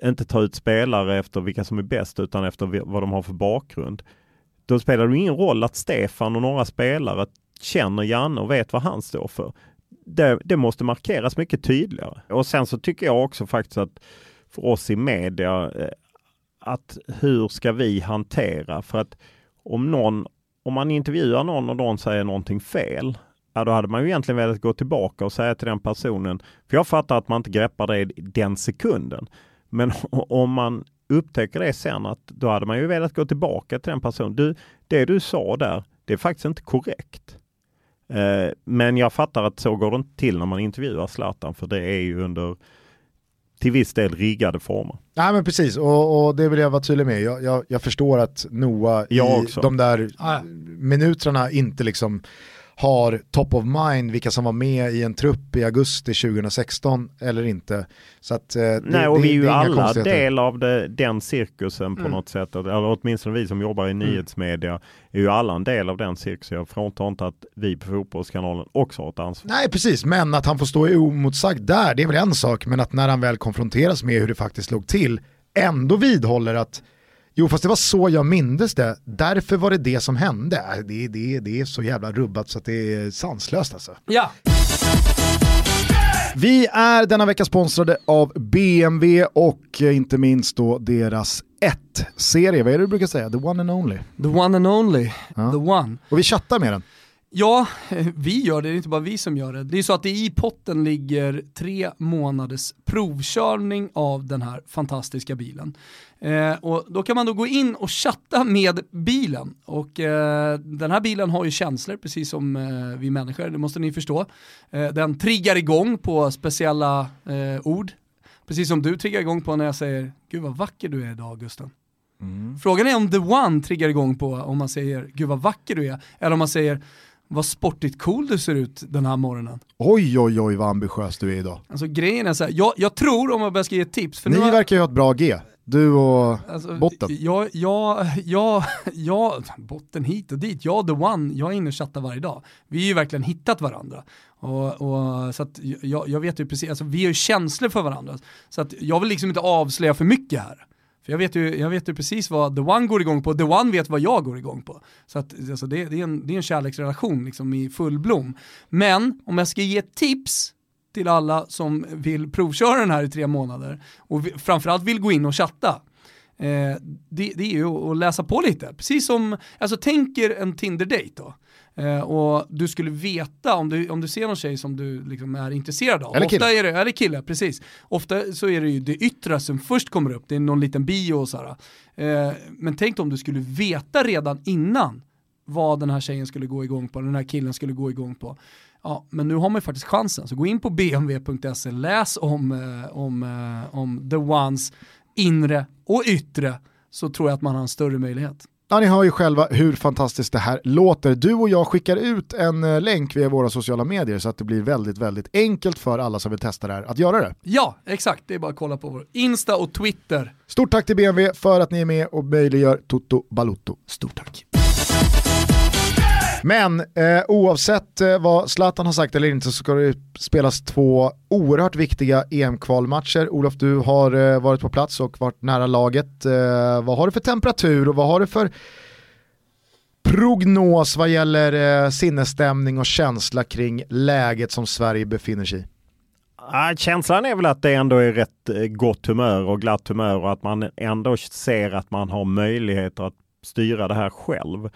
inte tar ut spelare efter vilka som är bäst utan efter vad de har för bakgrund. Då spelar det ingen roll att Stefan och några spelare känner Janne och vet vad han står för det, det, måste markeras mycket tydligare. Och sen så tycker jag också faktiskt att för oss i media, eh, att hur ska vi hantera? För att om någon, om man intervjuar någon och någon säger någonting fel, ja, då hade man ju egentligen velat gå tillbaka och säga till den personen, för jag fattar att man inte greppar det den sekunden. Men om man upptäcker det sen, att då hade man ju velat gå tillbaka till den personen. Du, det du sa där, det är faktiskt inte korrekt. Eh, men jag fattar att så går det inte till när man intervjuar Zlatan, för det är ju under till viss del riggade former. Nej men precis, och, och det vill jag vara tydlig med. Jag, jag, jag förstår att Noah Jag i också. de där ja. minuterna inte liksom har top of mind vilka som var med i en trupp i augusti 2016 eller inte. Så att, eh, det, Nej, och det, vi är ju inga alla del av det, den cirkusen på Mm. något sätt. Eller åtminstone vi som jobbar i nyhetsmedia är ju alla en del av den cirkusen. Jag fråntar inte att vi på Fotbollskanalen också har ett ansvar. Nej precis, men att han får stå oemotsagd där, det är väl en sak, men att när han väl konfronteras med hur det faktiskt låg till, ändå vidhåller att Jo fast det var så jag mindes det, därför var det det som hände. Äh, Det, det, det är så jävla rubbat så att det är sanslöst alltså. Ja, Vi är denna vecka sponsrade av BMW och eh, inte minst då deras 1-serie, vad är det du brukar säga? The one and only. the one and only, Ja. the one. Och vi chattar med den. Ja, vi gör det, det är inte bara vi som gör det. Det är så att det i potten ligger tre månaders provkörning av den här fantastiska bilen. Eh, och då kan man då gå in och chatta med bilen. Och eh, den här bilen har ju känslor, precis som eh, vi människor, det måste ni förstå. Eh, den triggar igång på speciella eh, ord. Precis som du triggar igång på när jag säger “Gud vad vacker du är idag Gusten”. Frågan är om the one triggar igång på om man säger “Gud vad vacker du är” eller om man säger “Vad sportigt cool du ser ut den här morgonen”. Oj oj oj vad ambitiös du är idag. Alltså grejen är så här, jag, jag tror om jag bara ska ge tips, för Ni har- verkar ju ha ett bra G, du och Alltså, botten. Ja, ja, ja, ja, botten hit och dit. Jag the one, jag är inne och chattar varje dag. Vi har ju verkligen hittat varandra. Och, och, så jag, jag vet ju precis, alltså, vi har ju känslor för varandra. Så att jag vill liksom inte avslöja för mycket här. För jag vet, ju, jag vet ju precis vad the one går igång på, the one vet vad jag går igång på. Så att, alltså, det, det, är en, det är en kärleksrelation liksom, i full blom. Men om jag ska ge ett tips till alla som vill provköra den här i tre månader och vi, framförallt vill gå in och chatta. Eh, det, det är ju att läsa på lite. Precis som, alltså tänker en Tinder-date då. Eh, och du skulle veta om du, om du ser någon tjej som du liksom är intresserad av. Eller kille. Ofta är det, eller kille, precis. Ofta så är det ju det yttre som först kommer upp, det är någon liten bio och sådär. Eh, men tänk om du skulle veta redan innan vad den här tjejen skulle gå igång på, den här killen skulle gå igång på. Ja, men nu har man ju faktiskt chansen, så gå in på bmw.se, läs om, eh, om, eh, om the ones inre och yttre, så tror jag att man har en större möjlighet. Ja, ni hör ju själva hur fantastiskt det här låter. Du och jag skickar ut en eh, länk via våra sociala medier så att det blir väldigt, väldigt enkelt för alla som vill testa det här att göra det. Ja, exakt, det är bara att kolla på vår Insta och Twitter. Stort tack till BMW för att ni är med och möjliggör Toto Balutto. Stort tack. Men eh, oavsett eh, vad Zlatan har sagt eller inte så ska det spelas två oerhört viktiga EM-kvalmatcher. Olof, du har eh, varit på plats och varit nära laget. Eh, vad har du för temperatur och vad har du för prognos vad gäller eh, sinnesstämning och känsla kring läget som Sverige befinner sig i? Ah, känslan är väl att det ändå är rätt eh, gott humör och glatt humör och att man ändå ser att man har möjligheter att styra det här själv.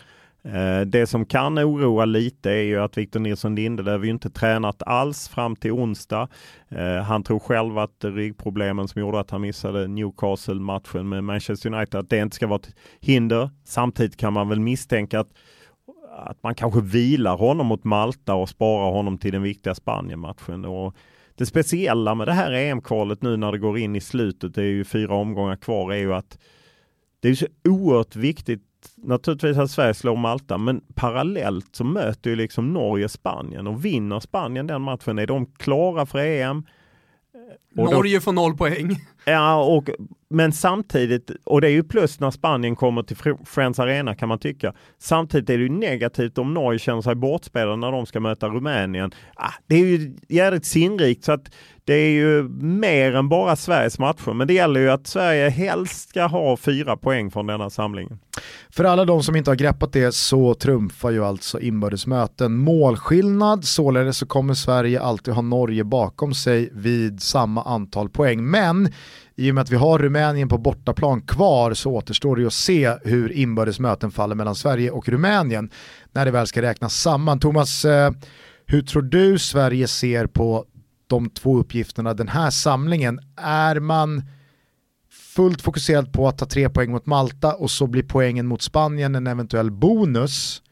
Eh, det som kan oroa lite är ju att Victor Nilsson Lindelöf inte tränat alls fram till onsdag. Eh, han tror själv att ryggproblemen som gjorde att han missade Newcastle-matchen med Manchester United, att det inte ska vara ett hinder. Samtidigt kan man väl misstänka att att man kanske vilar honom mot Malta och sparar honom till den viktiga Spanien-matchen. Och det speciella med det här EM-kvalet nu när det går in i slutet, det är ju fyra omgångar kvar, är ju att det är så oerhört viktigt naturligtvis att Sverige slår Malta, men parallellt så möter ju liksom Norge Spanien och vinner Spanien den matchen är de klara för EM. Då- Norge får noll poäng. Ja, och, men samtidigt, och det är ju plus när Spanien kommer till Fr- Friends Arena kan man tycka. Samtidigt är det ju negativt om Norge känner sig bortspelade när de ska möta Rumänien. Ah, det är ju jävligt sinnrikt så att det är ju mer än bara Sveriges matcher, men det gäller ju att Sverige helst ska ha fyra poäng från denna samling. För alla de som inte har greppat det så trumfar ju alltså inbördes möten målskillnad, således så kommer Sverige alltid ha Norge bakom sig vid samma antal poäng. Men i och med att vi har Rumänien på bortaplan kvar så återstår det att se hur inbördes möten faller mellan Sverige och Rumänien när det väl ska räknas samman. Thomas, eh, hur tror du Sverige ser på de två uppgifterna den här samlingen? Är man fullt fokuserad på att ta tre poäng mot Malta och så blir poängen mot Spanien en eventuell bonus?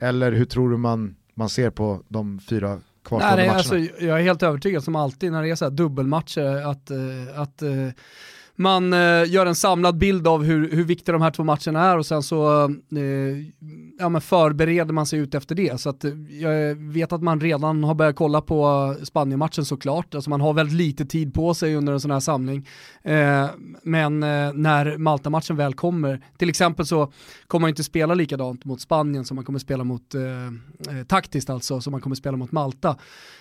Eller hur tror du man, man ser på de fyra kvarstående matcherna? alltså, jag är helt övertygad som alltid när det är så här dubbelmatcher att, eh, att eh, man eh, gör en samlad bild av hur, hur viktiga de här två matcherna är och sen så eh, ja, men förbereder man sig ut efter det. Så att, eh, jag vet att man redan har börjat kolla på Spanien-matchen såklart. Alltså man har väldigt lite tid på sig under en sån här samling. Eh, men eh, när Malta-matchen väl kommer, till exempel så kommer man inte spela likadant mot Spanien som man kommer spela mot, eh, eh taktiskt alltså, som man kommer spela mot Malta.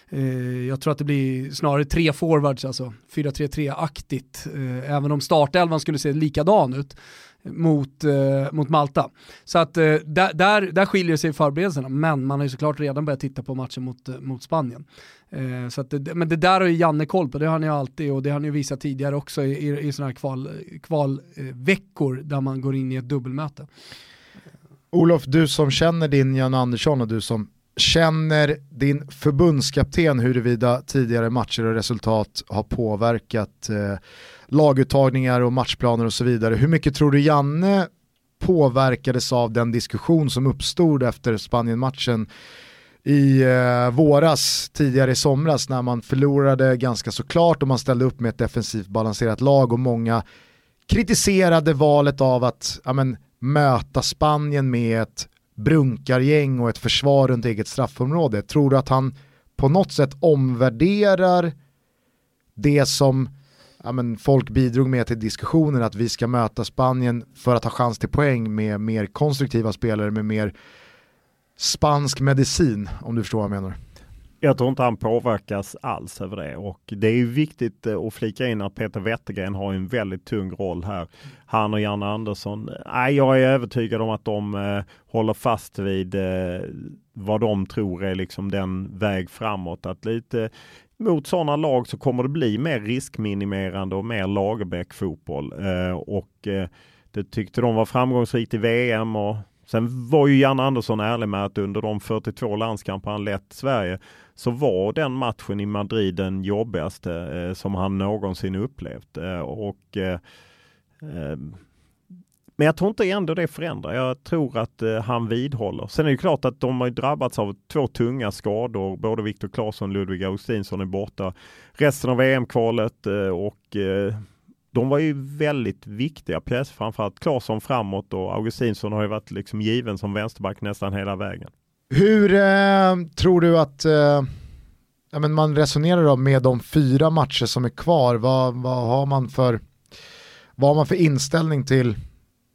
Eh, jag tror att det blir snarare tre forwards, alltså 4-3-3-aktigt, eh, även om startelvan skulle se likadan ut mot, eh, mot Malta. Så att eh, där, där, där skiljer sig förberedelserna, men man har ju såklart redan börjat titta på matchen mot, eh, mot Spanien. Eh, så att men det där har ju Janne koll på, det har han ju alltid och det har han ju visat tidigare också i, i, i sådana här kvalveckor kval, eh, där man går in i ett dubbelmöte. Olof, du som känner din Jan Andersson och du som känner din förbundskapten huruvida tidigare matcher och resultat har påverkat eh, laguttagningar och matchplaner och så vidare. Hur mycket tror du Janne påverkades av den diskussion som uppstod efter Spanien-matchen i eh, våras, tidigare i somras, när man förlorade ganska såklart och man ställde upp med ett defensivt balanserat lag och många kritiserade valet av att ja, men, möta Spanien med ett brunkargäng och ett försvar runt eget straffområde. Tror du att han på något sätt omvärderar det som ja, men folk bidrog med till diskussionen att vi ska möta Spanien för att ha chans till poäng med mer konstruktiva spelare med mer spansk medicin om du förstår vad jag menar. Jag tror inte han påverkas alls över det och det är viktigt eh, att flika in att Peter Wettergren har en väldigt tung roll här. Han och Janne Andersson. Nej, jag är övertygad om att de eh, håller fast vid eh, vad de tror är liksom den väg framåt. Att lite mot sådana lag så kommer det bli mer riskminimerande och mer Lagerbäck-fotboll. Eh, och eh, det tyckte de var framgångsrikt i VM och Sen var ju Jan Andersson ärlig med att under de 42 landskamper han lett Sverige så var den matchen i Madrid den jobbigaste eh, som han någonsin upplevt. Eh, och, eh, eh men jag tror inte ändå det förändrar. Jag tror att eh, han vidhåller. Sen är det klart att de har drabbats av två tunga skador. Både Viktor Claesson och Ludvig Augustinsson är borta resten av VM-kvalet eh, och eh, de var ju väldigt viktiga pjäser, framförallt Claesson framåt och Augustinsson har ju varit liksom given som vänsterback nästan hela vägen. Hur eh, tror du att eh, ja, men man resonerar då med de fyra matcher som är kvar? Vad, vad, har man för, vad har man för inställning till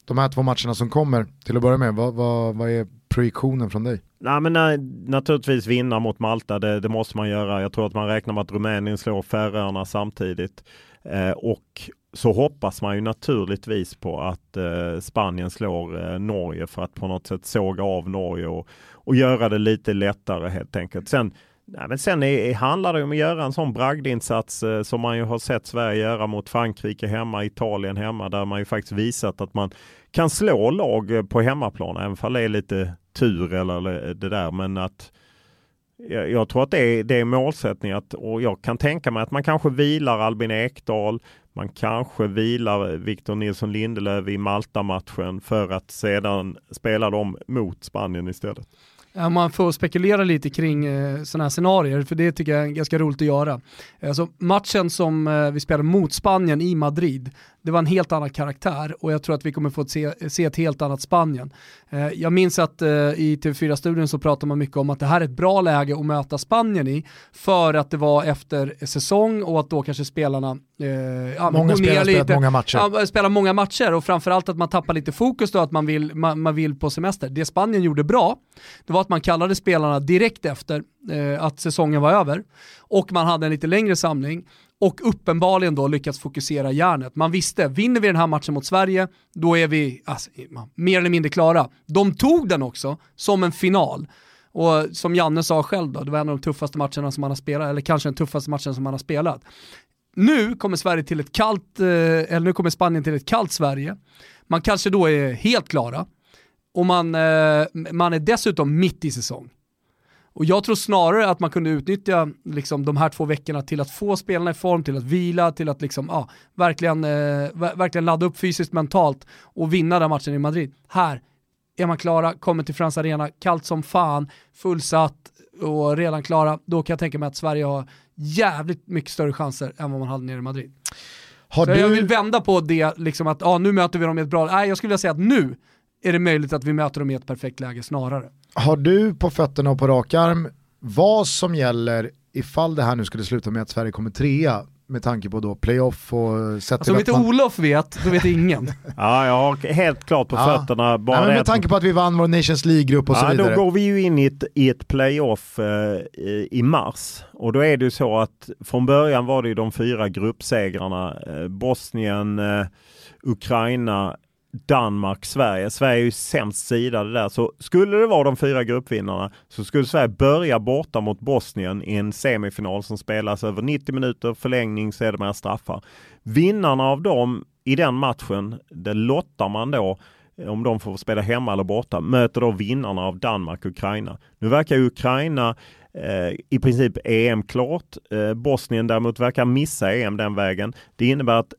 de här två matcherna som kommer till att börja med? Vad, vad, vad är projektionen från dig? Nej, men nej, naturligtvis vinna mot Malta, det, det, måste man göra. Jag tror att man räknar med att Rumänien slår Färöarna samtidigt. Eh, och så hoppas man ju naturligtvis på att eh, Spanien slår eh, Norge för att på något sätt såga av Norge och, och göra det lite lättare helt enkelt. Sen, nej, men sen är, handlar det om att göra en sån bragdinsats eh, som man ju har sett Sverige göra mot Frankrike hemma, Italien hemma, där man ju faktiskt visat att man kan slå lag eh, på hemmaplan, även om det är lite tur eller eh, det där, men att jag, jag tror att det är, det är målsättning att, och jag kan tänka mig att man kanske vilar Albin Ekdal, man kanske vilar Victor Nilsson Lindelöf i Malta-matchen för att sedan spela dem mot Spanien istället. Om man får spekulera lite kring eh, sådana här scenarier, för det tycker jag är ganska roligt att göra. Alltså, matchen som eh, vi spelade mot Spanien i Madrid, det var en helt annan karaktär och jag tror att vi kommer få se, se ett helt annat Spanien. Eh, jag minns att eh, i TV4-studion så pratar man mycket om att det här är ett bra läge att möta Spanien i för att det var efter säsong och att då kanske spelarna eh, Många har spelat många matcher. Ja, spelar många matcher och framförallt att man tappar lite fokus då att man vill, man, man vill på semester. Det Spanien gjorde bra, det var att man kallade spelarna direkt efter eh, att säsongen var över och man hade en lite längre samling och uppenbarligen då lyckats fokusera järnet. Man visste, vinner vi den här matchen mot Sverige, då är vi alltså, mer eller mindre klara. De tog den också som en final. Och som Janne sa själv då, det var en av de tuffaste matcherna som han har spelat, eller kanske den tuffaste matchen som han har spelat. Nu kommer Sverige till ett kallt, eh, eller nu kommer Spanien till ett kallt Sverige. Man kanske då är helt klara. Och man, eh, man är dessutom mitt i säsong. Och jag tror snarare att man kunde utnyttja liksom, de här två veckorna till att få spelarna i form, till att vila, till att liksom, ja, verkligen, eh, verkligen ladda upp fysiskt mentalt och vinna den matchen i Madrid. Här är man klara, kommer till Friends Arena, kallt som fan, fullsatt och redan klara. Då kan jag tänka mig att Sverige har jävligt mycket större chanser än vad man hade nere i Madrid. Har Så du... jag vill vända på det, liksom att ja, nu möter vi dem i ett bra... Nej, jag skulle vilja säga att nu är det möjligt att vi möter dem i ett perfekt läge snarare. Har du på fötterna och på rak arm vad som gäller ifall det här nu skulle sluta med att Sverige kommer trea med tanke på då playoff och sett Alltså om inte att man... Olof vet, då vet ingen. Ja, jag har helt klart på Ja. fötterna. Bara Nej, med tanke på att vi vann vår Nations League-grupp och så ja, vidare. Då går vi ju in i ett, i ett playoff eh, i, i mars. Och då är det ju så att från början var det ju de fyra gruppsegrarna. Eh, Bosnien, eh, Ukraina, Danmark, Sverige. Sverige är ju sämst sidade där. Så skulle det vara de fyra gruppvinnarna så skulle Sverige börja borta mot Bosnien i en semifinal som spelas över 90 minuter, förlängning, sedermera straffar. Vinnarna av dem i den matchen, det lottar man då eh, om de får spela hemma eller borta, möter då vinnarna av Danmark och Ukraina. Nu verkar Ukraina eh, i princip EM klart. Eh, Bosnien däremot verkar missa EM den vägen. Det innebär att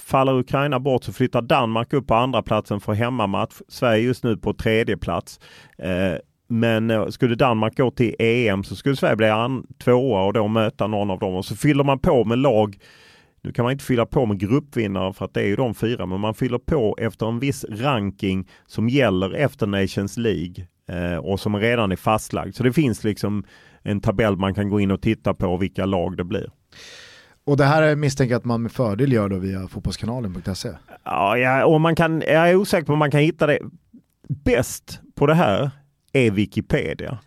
faller Ukraina bort så flyttar Danmark upp på andra platsen för hemmamatch. Sverige just nu på tredje plats. Eh, men eh, skulle Danmark gå till EM så skulle Sverige bli an- tvåa och då möta någon av dem. Och så fyller man på med lag nu kan man inte fylla på med gruppvinnare för att det är ju de fyra, men man fyller på efter en viss ranking som gäller efter Nations League eh, och som redan är fastlagd. Så det finns liksom en tabell man kan gå in och titta på vilka lag det blir. Och det här är misstänker att man med fördel gör då via fotbollskanalen.se. Ja, ja, och man kan, jag är osäker på om man kan hitta det. Bäst på det här är Wikipedia.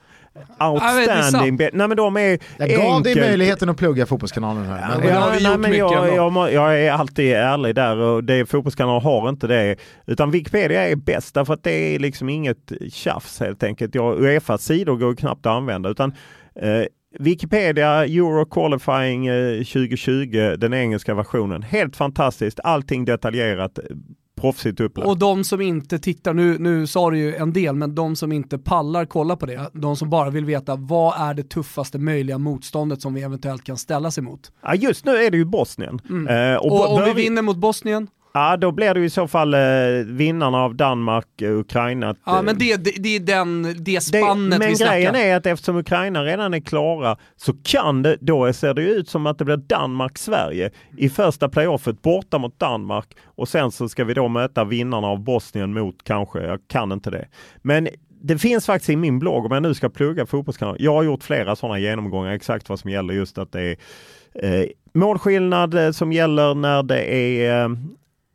Outstanding. be- Nej men de är Jag gav dig enkelt- möjligheten att plugga fotbollskanalen här. Men, nej, men jag, jag, jag är alltid ärlig där och det, fotbollskanaler har inte det. Utan Wikipedia är bäst därför att det är liksom inget tjafs helt enkelt. Jag, Uefas sidor går knappt att använda utan eh, Wikipedia Euro Qualifying eh, 2020, den engelska versionen. Helt fantastiskt, allting detaljerat, eh, proffsigt upplagt. Och de som inte tittar, nu, nu sa du ju en del, men de som inte pallar kolla på det, de som bara vill veta vad är det tuffaste möjliga motståndet som vi eventuellt kan ställas emot. Ja, just nu är det ju Bosnien. Eh, Och, bo- om vi vinner mot Bosnien, Ja, då blir det ju i så fall eh, vinnarna av Danmark, eh, Ukraina. ja eh, men det, det, det är den, det Det, spannet men vi snackar. grejen är att eftersom Ukraina redan är klara så kan det, då ser det ju ut som att det blir Danmark-Sverige i första playoffet borta mot Danmark och sen så ska vi då möta vinnarna av Bosnien mot kanske, jag kan inte det. Men det finns faktiskt i min blogg, om jag nu ska plugga fotbollskanal, jag har gjort flera sådana genomgångar exakt vad som gäller just att det är eh, målskillnad eh, som gäller när det är eh,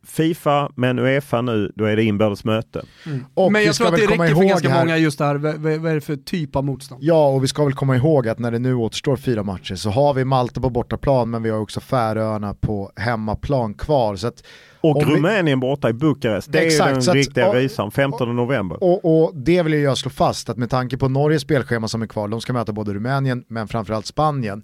Fifa, men Uefa nu, då är det inbördes möte. och men jag tror att det räcker för ihåg ganska här- många just det här, vad, är det för typ av motstånd? Ja, och vi ska väl komma ihåg att när det nu återstår fyra matcher så har vi Malta på bortaplan men vi har också Färöarna på hemmaplan kvar. Så att, Och Om vi- Rumänien borta i Bukarest. Det är Exakt, ju så den att- riktiga och- risan, 15 november. och, och det vill jag slå fast att med tanke på Norges spelschema som är kvar, de ska möta både Rumänien men framförallt Spanien.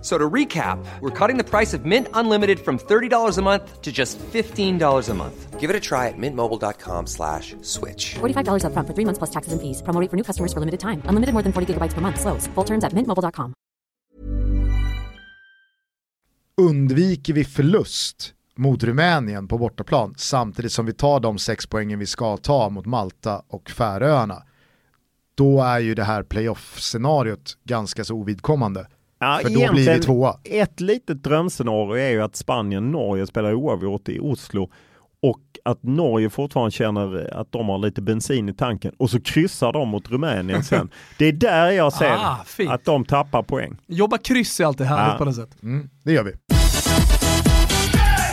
So to recap, we're cutting the price of Mint Unlimited from $30 a month to just $15 a month. Give it a try at mintmobile.com slash switch. $45 upfront for three months plus taxes and fees. Promo rate for new customers for limited time. Unlimited more than 40 gigabytes per month. Slows. Full terms at mintmobile.com. Undviker vi förlust mot Rumänien på bortaplan samtidigt som vi tar de sex poängen vi ska ta mot Malta och Färöarna, då är ju det här playoff-scenariot ganska så ovidkommande. Ja, För då blir vi egentligen tvåa. Ett litet drömscenario är ju att Spanien och Norge spelar oavgjort i Oslo och att Norge fortfarande känner att de har lite bensin i tanken och så kryssar de mot Rumänien sen. Det är där jag ser Ah, att de tappar poäng. Jobba kryss är alltid härligt Ja. på något sätt. Mm, det gör vi.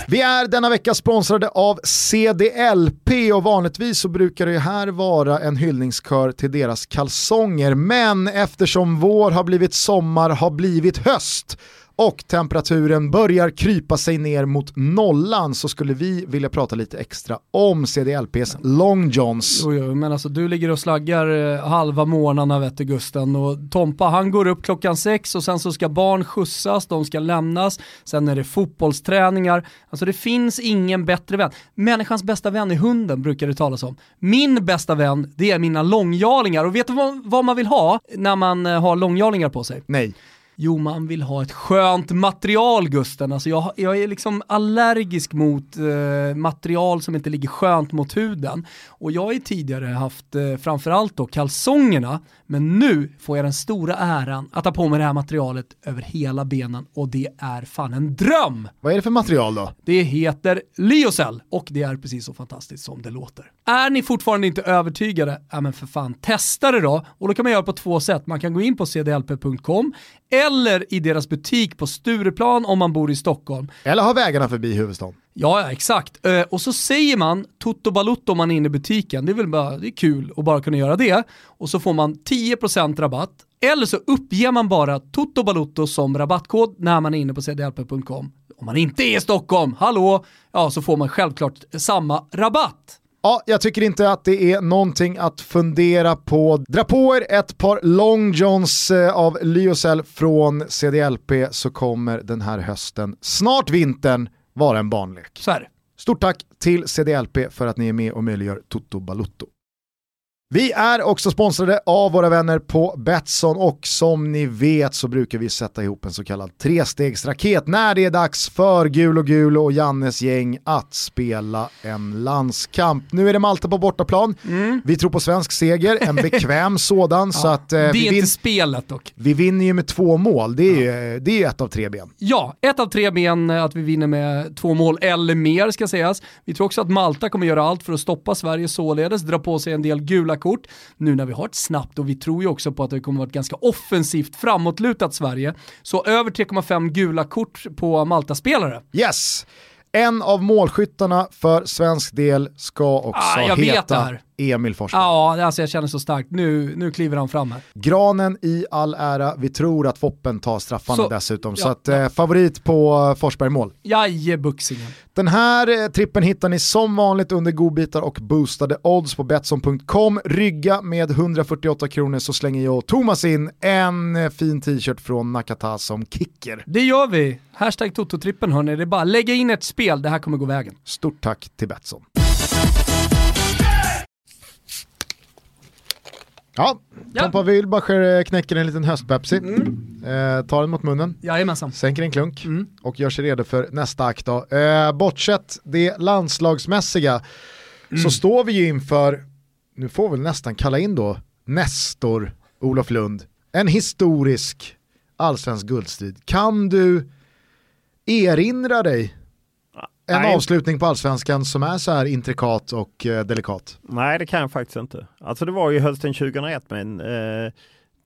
Vi är denna vecka sponsrade av CDLP och vanligtvis så brukar det här vara en hyllningskör till deras kalsonger. Men eftersom vår har blivit sommar har blivit höst och temperaturen börjar krypa sig ner mot nollan så skulle vi vilja prata lite extra om CDLPs Long Johns. Jo, jo, men alltså du ligger och slaggar eh, halva morgnarna vet du Gusten och Tompa han går upp klockan sex och sen så ska barn skjutsas, de ska lämnas, sen är det fotbollsträningar. Alltså det finns ingen bättre vän. Människans bästa vän är hunden brukar det talas om. Min bästa vän det är mina långjalingar och vet du vad, vad man vill ha när man eh, har långjalingar på sig? Nej. Jo, man vill ha ett skönt material Gusten. Alltså jag, jag är liksom allergisk mot eh, material som inte ligger skönt mot huden. Och jag har ju tidigare haft eh, framförallt då kalsongerna, men nu får jag den stora äran att ha på mig det här materialet över hela benen och det är fan en dröm! Vad är det för material då? Det heter Lyocell och det är precis så fantastiskt som det låter. Är ni fortfarande inte övertygade? Ja men för fan, testa det då. Och då kan man göra på två sätt. Man kan gå in på cdlp.com eller i deras butik på Stureplan om man bor i Stockholm. Eller har vägarna förbi huvudstaden? Ja, ja, exakt. Eh, och så säger man Toto Balutto om man är inne i butiken. Det är väl bara, det är kul att bara kunna göra det. Och så får man 10% rabatt. Eller så uppger man bara Toto Balutto som rabattkod när man är inne på cdlp.com. Om man inte är i Stockholm, hallå, ja så får man självklart samma rabatt. Ja, jag tycker inte att det är någonting att fundera på. Dra på er ett par long johns eh, av Lyocell från CDLP så kommer den här hösten, snart vintern, vara en barnlek. Så är det. Stort tack till CDLP för att ni är med och möjliggör Toto Balutto. Vi är också sponsrade av våra vänner på Betsson och som ni vet så brukar vi sätta ihop en så kallad trestegsraket när det är dags för Gul och Gul och Jannes gäng att spela en landskamp. Nu är det Malta på bortaplan. Vi tror på svensk seger, en bekväm sådan. så att, eh, det är vi, inte vin- spelet dock. vi vinner ju med två mål, det är ju det är ju ett av tre ben. Ja, ett av tre ben eh, att vi vinner med två mål eller mer ska sägas. Vi tror också att Malta kommer göra allt för att stoppa Sverige således, dra på sig en del gula kort. Nu när vi har ett snabbt och vi tror ju också på att det kommer vara ett ganska offensivt framåtlutat Sverige. Så över 3,5 gula kort på Malta-spelare. Yes! En av målskyttarna för svensk del ska också Ah, jag vet det heta här. Emil Forsberg. Ja, alltså jag känner så starkt. Nu, nu kliver han fram här. Granen i all ära, vi tror att Foppen tar straffarna Så- dessutom. ja, så att, eh, favorit på eh, Forsberg-mål. Jajebuxingen. Den här eh, trippen hittar ni som vanligt under godbitar och boostade odds på Betsson.com. Rygga med 148 kronor så slänger jag och Thomas in en eh, fin t-shirt från Nakata som kicker. Det gör vi. Hashtag Toto-trippen hörni. Det är bara lägga in ett spel. Det här kommer gå vägen. Stort tack till Betsson. Ja, Ja. Tompa Wilbacher eh, knäcker en liten höstpepsi, Mm. eh, tar den mot munnen, Jajamensan. sänker en klunk Mm. och gör sig redo för nästa akt. Då. Eh, bortsett det landslagsmässiga Mm. så står vi ju inför, nu får vi nästan kalla in då, Nestor Olof Lund, en historisk allsvensk guldstrid. Kan du erinra dig en Nej. avslutning på allsvenskan som är så här intrikat och eh, delikat? Nej, det kan jag faktiskt inte. Alltså det var ju hösten 2001 men eh,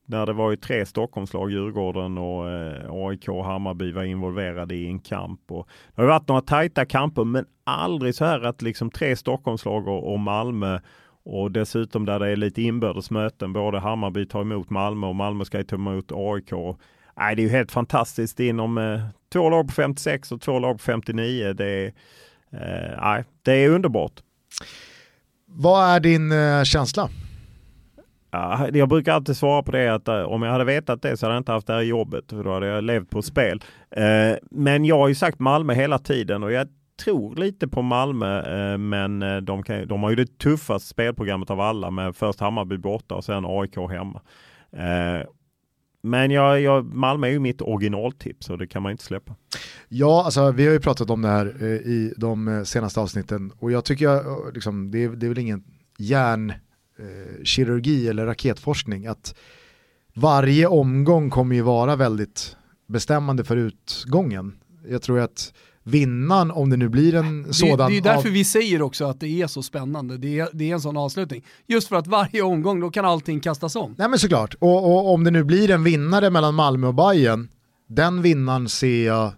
när det var ju tre Stockholmslag, Djurgården och eh, AIK och Hammarby var involverade i en kamp. Och det har varit några tajta kamper men aldrig så här att liksom tre Stockholmslag och, och Malmö och dessutom där det är lite inbördes möten, både Hammarby tar emot Malmö och Malmö ska ta emot AIK. Nej, det är ju helt fantastiskt inom eh, två lag på 56 och två lag på 59. Det är, eh, nej, det är underbart. Vad är din eh, känsla? Ja, jag brukar alltid svara på det att eh, om jag hade vetat det så hade jag inte haft det här jobbet för då hade jag levt på spel. Eh, men jag har ju sagt Malmö hela tiden och jag tror lite på Malmö eh, men de, kan, de har ju det tuffaste spelprogrammet av alla med först Hammarby borta och sen AIK hemma. Men jag, jag, Malmö är ju mitt originaltips och det kan man inte släppa. Ja, alltså, vi har ju pratat om det här eh, i de eh, senaste avsnitten och jag tycker jag, eh, liksom, det, är, det är väl ingen hjärnkirurgi eh, eller raketforskning att varje omgång kommer ju vara väldigt bestämmande för utgången. Jag tror att vinnaren, om det nu blir en sådan... Det, det är därför av... vi säger också att det är så spännande, det är, det är en sån avslutning. Just för att varje omgång, då kan allting kastas om. Nej men såklart, och, och om det nu blir en vinnare mellan Malmö och Bayern den vinnaren ser jag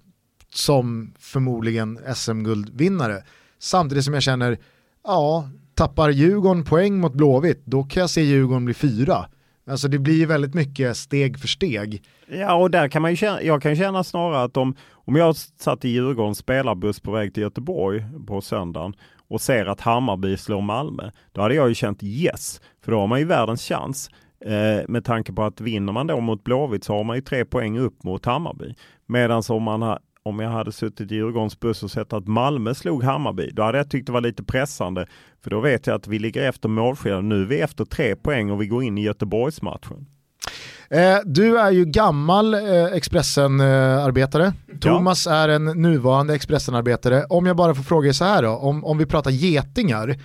som förmodligen SM-guldvinnare. Samtidigt som jag känner, ja, tappar Djurgården poäng mot Blåvitt, då kan jag se Djurgården bli fyra. Alltså det blir väldigt mycket steg för steg. Ja, och där kan man ju känna, jag kan känna snarare att om, om jag satt i Djurgårdens spelarbuss på väg till Göteborg på söndagen och ser att Hammarby slår Malmö, då hade jag ju känt yes, för då har man ju världens chans. Eh, med tanke på att vinner man då mot Blåvitt så har man ju tre poäng upp mot Hammarby. Medan om man har om jag hade suttit i Djurgårdens buss och sett att Malmö slog Hammarby, då hade jag tyckt det var lite pressande. För då vet jag att vi ligger efter målskillnaden. Nu är vi efter tre poäng och vi går in i Göteborgsmatchen. Eh, du är ju gammal eh, Expressen-arbetare. Thomas ja. är en nuvarande Expressen-arbetare. Om jag bara får fråga er så här då, om, om vi pratar getingar.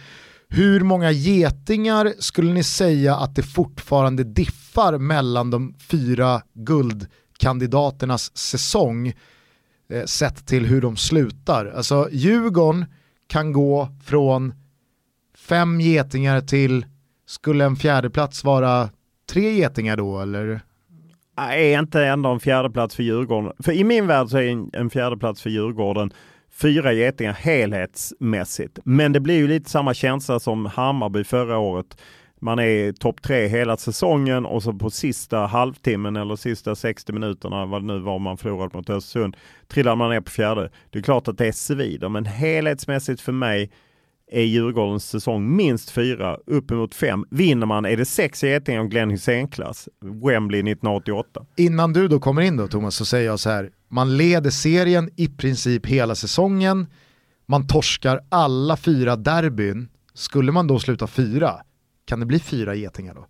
Hur många getingar skulle ni säga att det fortfarande diffar mellan de fyra guldkandidaternas säsong eh, sett till hur de slutar? Alltså Djurgården kan gå från fem getingar till, skulle en fjärdeplats vara tre getingar då eller? Är inte ändå en fjärdeplats för Djurgården, för i min värld så är en, en fjärdeplats för Djurgården fyra getingar helhetsmässigt. Men det blir ju lite samma känsla som Hammarby förra året. Man är topp tre hela säsongen och så på sista halvtimmen eller sista 60 minuterna, vad det nu var man förlorade mot Östersund, trillar man ner på fjärde. Det är klart att det svider, men helhetsmässigt för mig är Djurgårdens säsong minst fyra, uppemot fem. Vinner man är det sex getingar och Glenn Hysén-klass, Wembley 1988. Innan du då kommer in då Thomas så säger jag så här, man leder serien i princip hela säsongen, man torskar alla fyra derbyn, skulle man då sluta fyra, kan det bli fyra getingar då?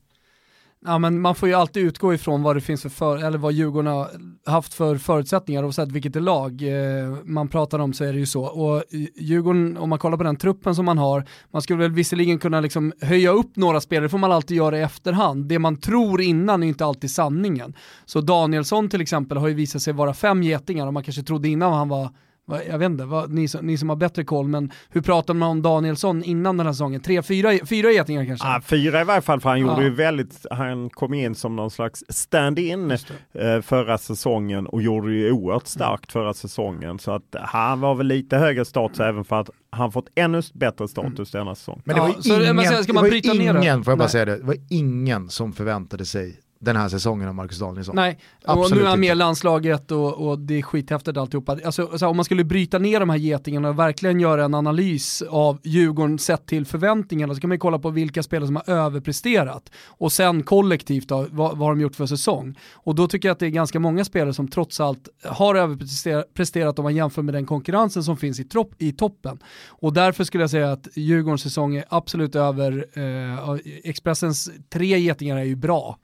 Ja, men man får ju alltid utgå ifrån vad det finns för, för eller vad Djurgården har haft för förutsättningar oavsett vilket är lag eh, man pratar om så är det ju så. Och Djurgården, om man kollar på den truppen som man har, man skulle väl visserligen kunna liksom höja upp några spelare, det får man alltid göra i efterhand. Det man tror innan är inte alltid sanningen. Så Danielsson till exempel har ju visat sig vara fem getingar och man kanske trodde innan han var jag vet inte, vad, ni, som, ni som har bättre koll, men hur pratar man om Danielsson innan den här säsongen? Tre, fyra, fyra getingar kanske? Ah, fyra i varje fall, för han gjorde ju väldigt, han kom in som någon slags stand-in eh, förra säsongen och gjorde ju oerhört starkt förra säsongen. Så att han var väl lite högre status även för att han fått ännu bättre status mm. denna säsong. Men det var ju ingen, så, ska man det var ingen, får jag bara säga det, det var ingen som förväntade sig den här säsongen av Marcus Danielsson. Nej, Absolut och nu är han med i landslaget och, och, det är skithäftigt alltihopa. Alltså, alltså, om man skulle bryta ner de här getingarna och verkligen göra en analys av Djurgården sett till förväntningarna så kan man kolla på vilka spelare som har överpresterat och sen kollektivt då, vad, vad har de gjort för säsong. Och då tycker jag att det är ganska många spelare som trots allt har överpresterat om man jämför med den konkurrensen som finns i, tropp, i toppen. Och därför skulle jag säga att Djurgårdens säsong är absolut över, eh, Expressens tre getingar är ju bra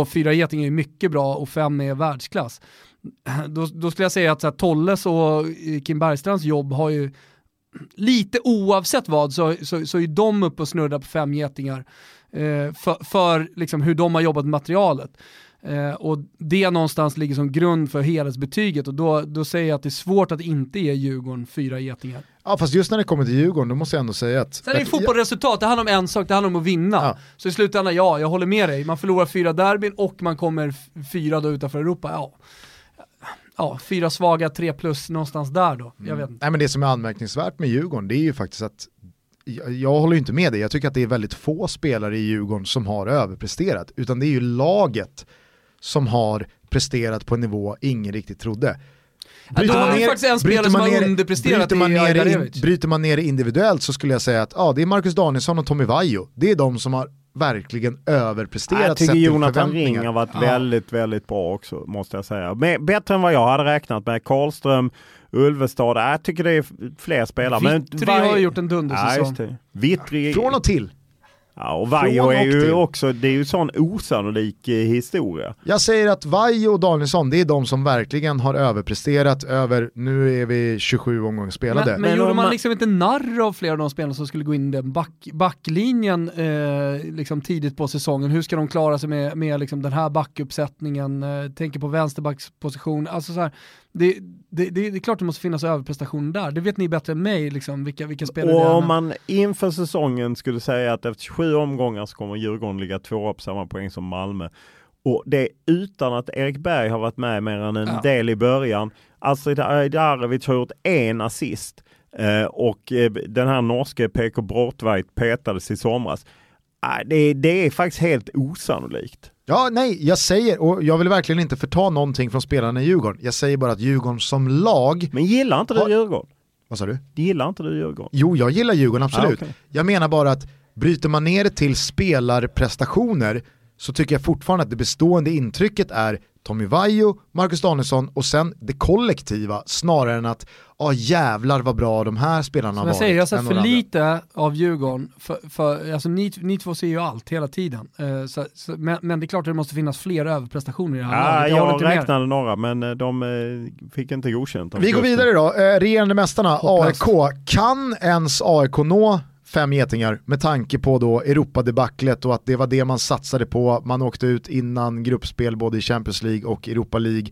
och fyra getingar är mycket bra och fem är världsklass. Då, då skulle jag säga att så här, Tolles och eh, Kim Bergstrands jobb har ju lite oavsett vad så, så, så är de uppe och snurrar på fem getingar eh, för, för liksom hur de har jobbat med materialet. Eh, och det någonstans ligger som grund för helhetsbetyget och då, då säger jag att det är svårt att inte ge Djurgården fyra getingar. Ja fast just när det kommer till Djurgården då måste jag ändå säga att... Sen är det fotbollsresultat, det handlar om en sak, det handlar om att vinna. Ja. Så i slutändan, ja, jag håller med dig. Man förlorar fyra derbyn och man kommer fyra då utanför Europa, ja. Ja, fyra svaga, tre plus någonstans där då. Jag mm. vet inte. Nej men det som är anmärkningsvärt med Djurgården det är ju faktiskt att jag, jag håller inte med dig, jag tycker att det är väldigt få spelare i Djurgården som har överpresterat, utan det är ju laget som har presterat på en nivå ingen riktigt trodde. Ja, det är faktiskt en spelare som har underpresterat bryter man, i ner in, bryter man ner individuellt så skulle jag säga att ja, det är Marcus Danielsson och Tommy Vaiho. Det är de som har verkligen överpresterat Jag tycker Jonathan Ring har varit Ja. väldigt, väldigt bra också måste jag säga. Men, bättre än vad jag hade räknat med. Karlström, Ulvestad. Jag tycker det är fler spelare. Vittry har gjort en dundersäsong. Ja. Vittry. Från och till. Ja, och Vaiho är ju också, det är ju sån osannolik eh, historia. Jag säger att Vaiho och Danielsson, det är de som verkligen har överpresterat över, nu är vi 27 omgångar spelade. Men, men, Men gjorde man- liksom inte narr av flera av de spelarna som skulle gå in i den back, backlinjen eh, liksom tidigt på säsongen? Hur ska de klara sig med, med liksom den här backuppsättningen? Eh, tänker på vänsterbacksposition. Alltså så här, det, det, det, det är klart det måste finnas överprestation där. Det vet ni bättre än mig, liksom, vilka, vilka spelare Och om man inför säsongen skulle säga att efter 27 omgångar så kommer Djurgården ligga tvåa på samma poäng som Malmö. Och det utan att Erik Berg har varit med mer än en Ja. del i början. Astrid Ajdarevic har gjort en assist eh, och eh, den här norske PK Bråtveit petades i somras. Ah, det, det är faktiskt helt osannolikt. Ja, nej, jag säger, och jag vill verkligen inte förta någonting från spelarna i Djurgården. Jag säger bara att Djurgården som lag, Men gillar inte du Har- Djurgården? vad sa du? Gillar inte du Djurgården? Jo, jag gillar Djurgården, absolut. Ah, okej. Jag menar bara att bryter man ner det till spelarprestationer så tycker jag fortfarande att det bestående intrycket är Tommy Vaiho, Marcus Danielsson och sen det kollektiva snarare än att ja jävlar vad bra de här spelarna har jag varit. säger, jag har sett för lite av Djurgården, för, för, alltså ni, ni två ser ju allt hela tiden. Eh, så, så, men, men det är klart att det måste finnas fler överprestationer i det här Ja, laget. håller jag inte med räknade några men eh, de eh, fick inte godkänt. Vi går vidare då, eh, regerande mästarna Hopplöst. AIK. Kan ens AIK nå fem getingar med tanke på då Europadebaclet och att det var det man satsade på. Man åkte ut innan gruppspel både i Champions League och Europa League.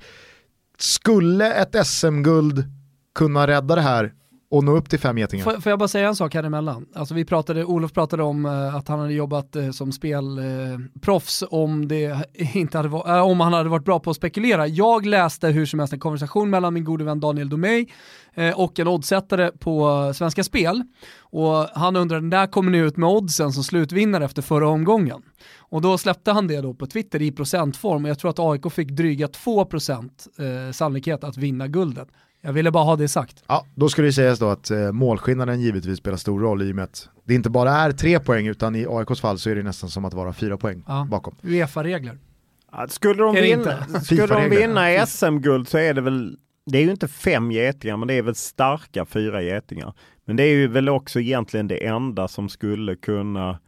Skulle ett SM-guld kunna rädda det här och nå upp till fem getingar? Får, får jag bara säga en sak här emellan? Alltså vi pratade, Olof pratade om eh, att han hade jobbat eh, som spelproffs eh, om, det inte hade, eh, om han hade varit bra på att spekulera. Jag läste hur som helst en konversation mellan min gode vän Daniel Domey eh, och en oddsättare på eh, Svenska Spel. Och han undrade när kommer ni ut med oddsen som slutvinnare efter förra omgången? Och då släppte han det då på Twitter i procentform och jag tror att AIK fick dryga 2% eh, sannolikhet att vinna guldet. Jag ville bara ha det sagt. Ja, då skulle det sägas då att eh, målskillnaden givetvis spelar stor roll i och med att det inte bara är tre poäng utan i AIKs fall så är det nästan som att vara fyra poäng Ja. bakom. Uefa-regler. Ja, Skulle de vinna, skulle de vinna SM-guld så är det väl, det är ju inte fem getingar men det är väl starka fyra getingar. Men det är ju väl också egentligen det enda som skulle kunna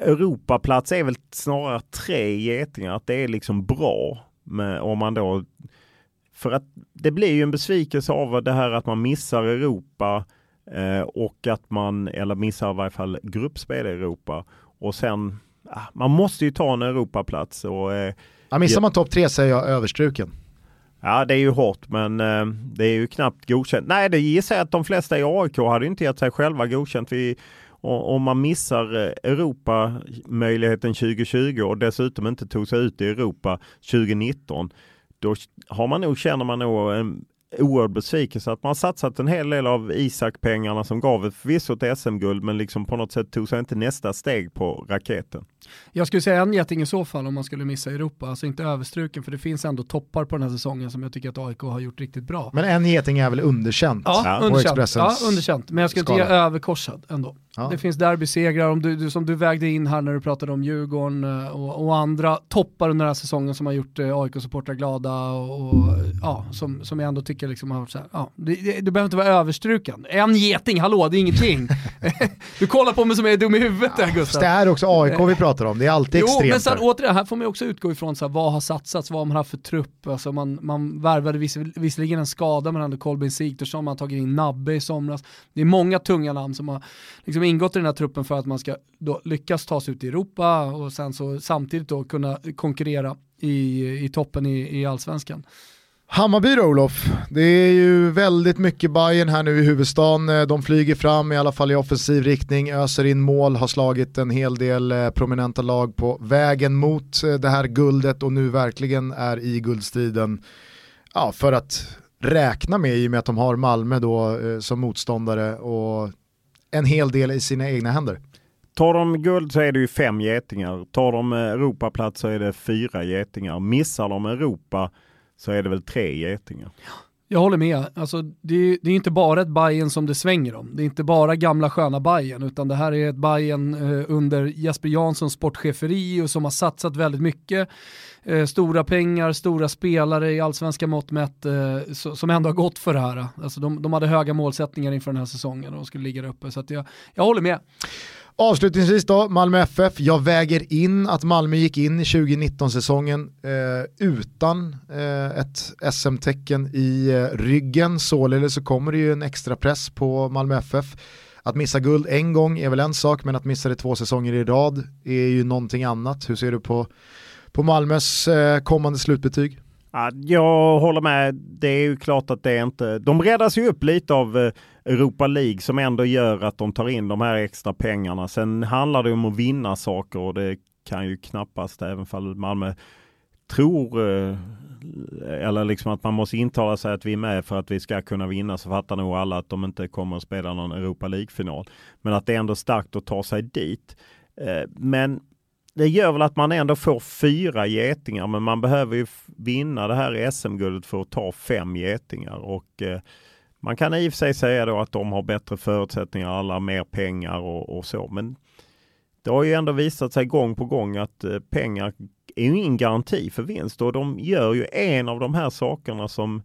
Europaplats är väl snarare tre getingar, att det är liksom bra. med, om man då, för att det blir ju en besvikelse av det här att man missar Europa eh, och att man, eller missar i varje fall gruppspel i Europa. Och sen, ah, man måste ju ta en Europaplats. Och, eh, Ja, missar man topp tre så är jag överstruken. Ja, det är ju hårt, men eh, det är ju knappt godkänt. Nej, det gissar jag att de flesta i AIK hade inte gett sig själva godkänt. Vi, om man missar eh, Europa-möjligheten 2020 och dessutom inte tog sig ut i Europa 2019, då har man nog, känner man nog en oerhörd besvikelse att man har satsat en hel del av Isak-pengarna som gav ett förvisso ett SM-guld, men liksom på något sätt tog sig inte nästa steg på raketen. Jag skulle säga en geting i så fall om man skulle missa Europa, alltså inte överstruken för det finns ändå toppar på den här säsongen som jag tycker att AIK har gjort riktigt bra. Men en geting är väl underkänt Ja, på underkänt. Ja, underkänt. Men jag skulle inte ge överkorsad ändå. Ja. Det finns derbysegrar om du, du, som du vägde in här när du pratade om Djurgården eh, och, och andra toppar under den här säsongen som har gjort eh, AIK-supportrar glada och, och ja, som, som jag ändå tycker liksom har varit så här, ja, det, du behöver inte vara överstruken. En geting, hallå, det är ingenting. du kollar på mig som är dum i huvudet där Gustav. det är också AIK vi pratar om, det är alltid Jo, extremt. men sen återigen, här får man också utgå ifrån så här, vad har satsats, vad har man haft för trupp, alltså man, man värvade viss, visserligen en skada men ändå Kolbeinn Sigthorsson, man har tagit in Nabbe i somras. Det är många tunga namn som har liksom ingått i den här truppen för att man ska då lyckas ta sig ut i Europa och sen så samtidigt då kunna konkurrera i, i toppen i, i allsvenskan. Hammarby då Olof, det är ju väldigt mycket Bayern här nu i huvudstaden. Eh, de flyger fram i alla fall i offensiv riktning, öser in mål, har slagit en hel del eh, prominenta lag på vägen mot eh, det här guldet och nu verkligen är i guldstriden. Ja, för att räkna med i och med att de har Malmö då eh, som motståndare och en hel del i sina egna händer. tar de guld så är det ju fem getingar. Tar de Europaplats så är det fyra getingar. Missar de Europa så är det väl tre getingar. Jag håller med. Alltså, det, är, det är inte bara ett Bayern som det svänger om. Det är inte bara gamla sköna Bayern utan det här är ett Bayern eh, under Jesper Janssons sportcheferi och som har satsat väldigt mycket. Eh, stora pengar, stora spelare i allsvenska mått mätt eh, so, som ändå har gått för det här. Alltså, de, de hade höga målsättningar inför den här säsongen och de skulle ligga där uppe. Så att jag, jag håller med. Avslutningsvis då, Malmö FF. Jag väger in att Malmö gick in i 2019-säsongen eh, utan eh, ett SM-tecken i eh, ryggen. Således så kommer det ju en extra press på Malmö FF. Att missa guld en gång är väl en sak, men att missa det två säsonger i rad är ju någonting annat. Hur ser du på, på Malmös eh, kommande slutbetyg? Jag håller med. Det är ju klart att det är inte... De räddas ju upp lite av eh, Europa League som ändå gör att de tar in de här extra pengarna. Sen handlar det om att vinna saker och det kan ju knappast, även fall Malmö tror, eh, eller liksom att man måste intala sig att vi är med för att vi ska kunna vinna, så fattar nog alla att de inte kommer att spela någon Europa League-final. Men att det är ändå starkt att ta sig dit. Men det gör väl att man ändå får fyra getingar, men man behöver ju vinna det här SM-guldet för att ta fem getingar. Och eh, man kan i och för sig säga då att de har bättre förutsättningar, alla mer pengar och, och så. Men det har ju ändå visat sig gång på gång att eh, pengar är ju ingen garanti för vinst och de gör ju en av de här sakerna som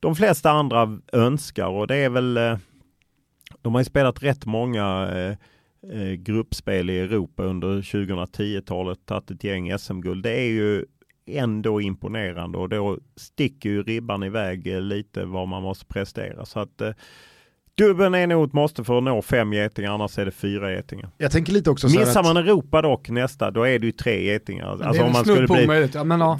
de flesta andra önskar och det är väl eh, de har ju spelat rätt många eh, eh, gruppspel i Europa under 2010-talet, tagit ett gäng SM-guld. Det är ju ändå imponerande och då sticker ju ribban iväg eh, lite vad man måste prestera. Så att eh, Dubben är nog ett måste för att nå fem getingar, annars är det fyra getingar. Jag tänker lite också så Missar att... man Europa dock nästa, då är det ju tre getingar. Alltså om man skulle bli, ja, men, ja.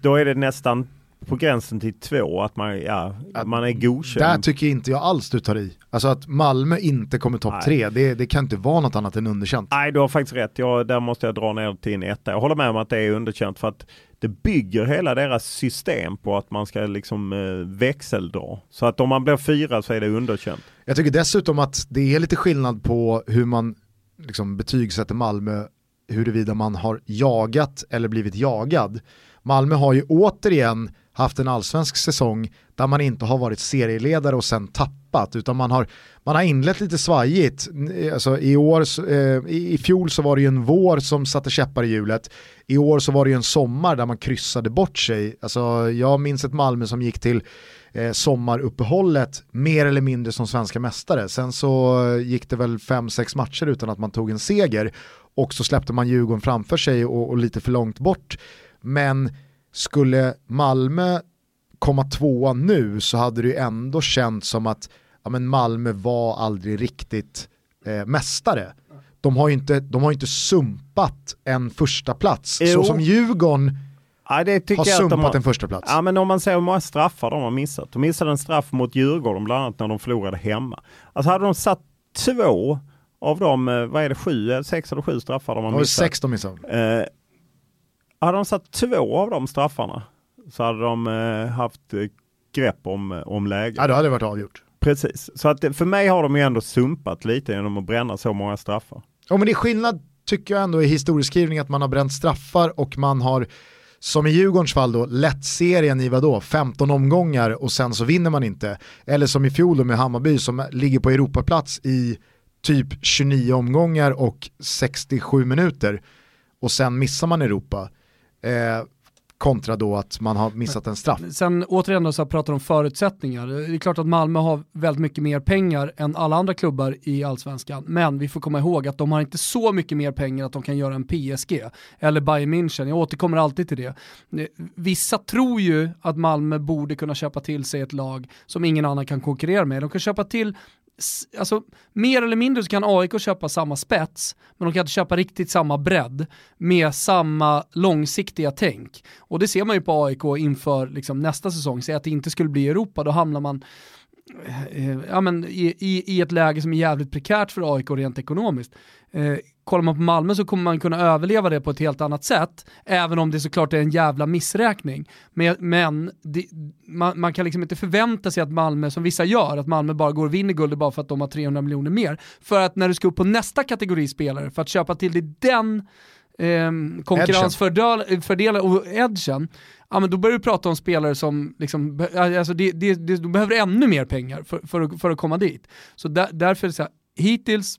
Då är det nästan på gränsen till två, att man, ja, man är godkänd. Där tycker inte jag alls du tar i. Alltså att Malmö inte kommer topp tre, det, det, kan inte vara något annat än underkänt. Nej, du har faktiskt rätt. Jag, där måste jag dra ner till en etta. Jag håller med om att det är underkänt för att det bygger hela deras system på att man ska liksom eh, växeldra. Så att om man blir fyra så är det underkänt. Jag tycker dessutom att det är lite skillnad på hur man liksom betygsätter Malmö, huruvida man har jagat eller blivit jagad. Malmö har ju återigen haft en allsvensk säsong där man inte har varit serieledare och sen tappat, utan man har, man har inlett lite svajigt. Eh, alltså, i, år, eh, I fjol så var det ju en vår som satte käppar i hjulet, i år så var det ju en sommar där man kryssade bort sig. Alltså, jag minns ett Malmö som gick till eh, sommaruppehållet mer eller mindre som svenska mästare. Sen så gick det väl fem sex matcher utan att man tog en seger och så släppte man Djurgården framför sig och, och lite för långt bort. Men skulle Malmö komma tvåa nu så hade det ju ändå känts som att ja, men Malmö var aldrig riktigt eh, mästare. De har ju inte, de har inte sumpat en första plats jo. så som Djurgården Ja, det har jag sumpat har, en första plats. Ja, men om man ser hur många straffar de har missat. De missade en straff mot Djurgården bland annat när de förlorade hemma. Alltså hade de satt två av de, eh, vad är det, sju, sex eller sju straffar de har missat. Sex de missade. Eh, hade de satt två av de straffarna så hade de eh, haft eh, grepp om, eh, om läget. Ja, då hade det varit avgjort. Precis, så att för mig har de ju ändå sumpat lite genom att bränna så många straffar. Ja, men det är skillnad tycker jag ändå i historieskrivning att man har bränt straffar och man har som i Djurgårdens fall då, lett serien i vadå, 15 omgångar och sen så vinner man inte. Eller som i fjol då med Hammarby som ligger på Europaplats i typ 29 omgångar och 67 minuter och sen missar man Europa. Eh, kontra då att man har missat en straff. Sen återigen då så pratar om förutsättningar. Det är klart att Malmö har väldigt mycket mer pengar än alla andra klubbar i allsvenskan, men vi får komma ihåg att de har inte så mycket mer pengar att de kan göra en PSG eller Bayern München. Jag återkommer alltid till det. Eh, vissa tror ju att Malmö borde kunna köpa till sig ett lag som ingen annan kan konkurrera med. De kan köpa till alltså, mer eller mindre så kan AIK köpa samma spets, men de kan inte köpa riktigt samma bredd med samma långsiktiga tänk. Och det ser man ju på AIK inför liksom, nästa säsong, säg att det inte skulle bli Europa, då hamnar man eh, eh ja, men, i, i, i ett läge som är jävligt prekärt för AIK rent ekonomiskt. Eh, kollar man på Malmö så kommer man kunna överleva det på ett helt annat sätt, även om det såklart är en jävla missräkning. Men, men det, man, man, kan liksom inte förvänta sig att Malmö, som vissa gör, att Malmö bara går och vinner guldet bara för att de har 300 miljoner mer. För att när du ska upp på nästa kategori spelare, för att köpa till dig den eh, konkurrensfördelen och edgen, ja, men då börjar du prata om spelare som, liksom, alltså det, det, de behöver ännu mer pengar för, för, att, för att komma dit. Så där, därför, så här, hittills,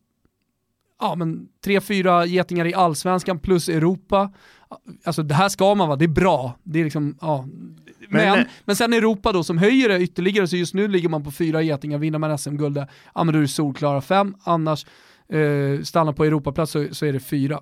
ja men tre, fyra getingar i allsvenskan plus Europa. Alltså det här ska man vara, det är bra. Det är liksom, ja. Men, men, men sen Europa då som höjer det ytterligare, så just nu ligger man på fyra getingar, vinner man SM-guld, ja men då är det solklara fem, annars eh, stannar på Europaplats så, så är det fyra.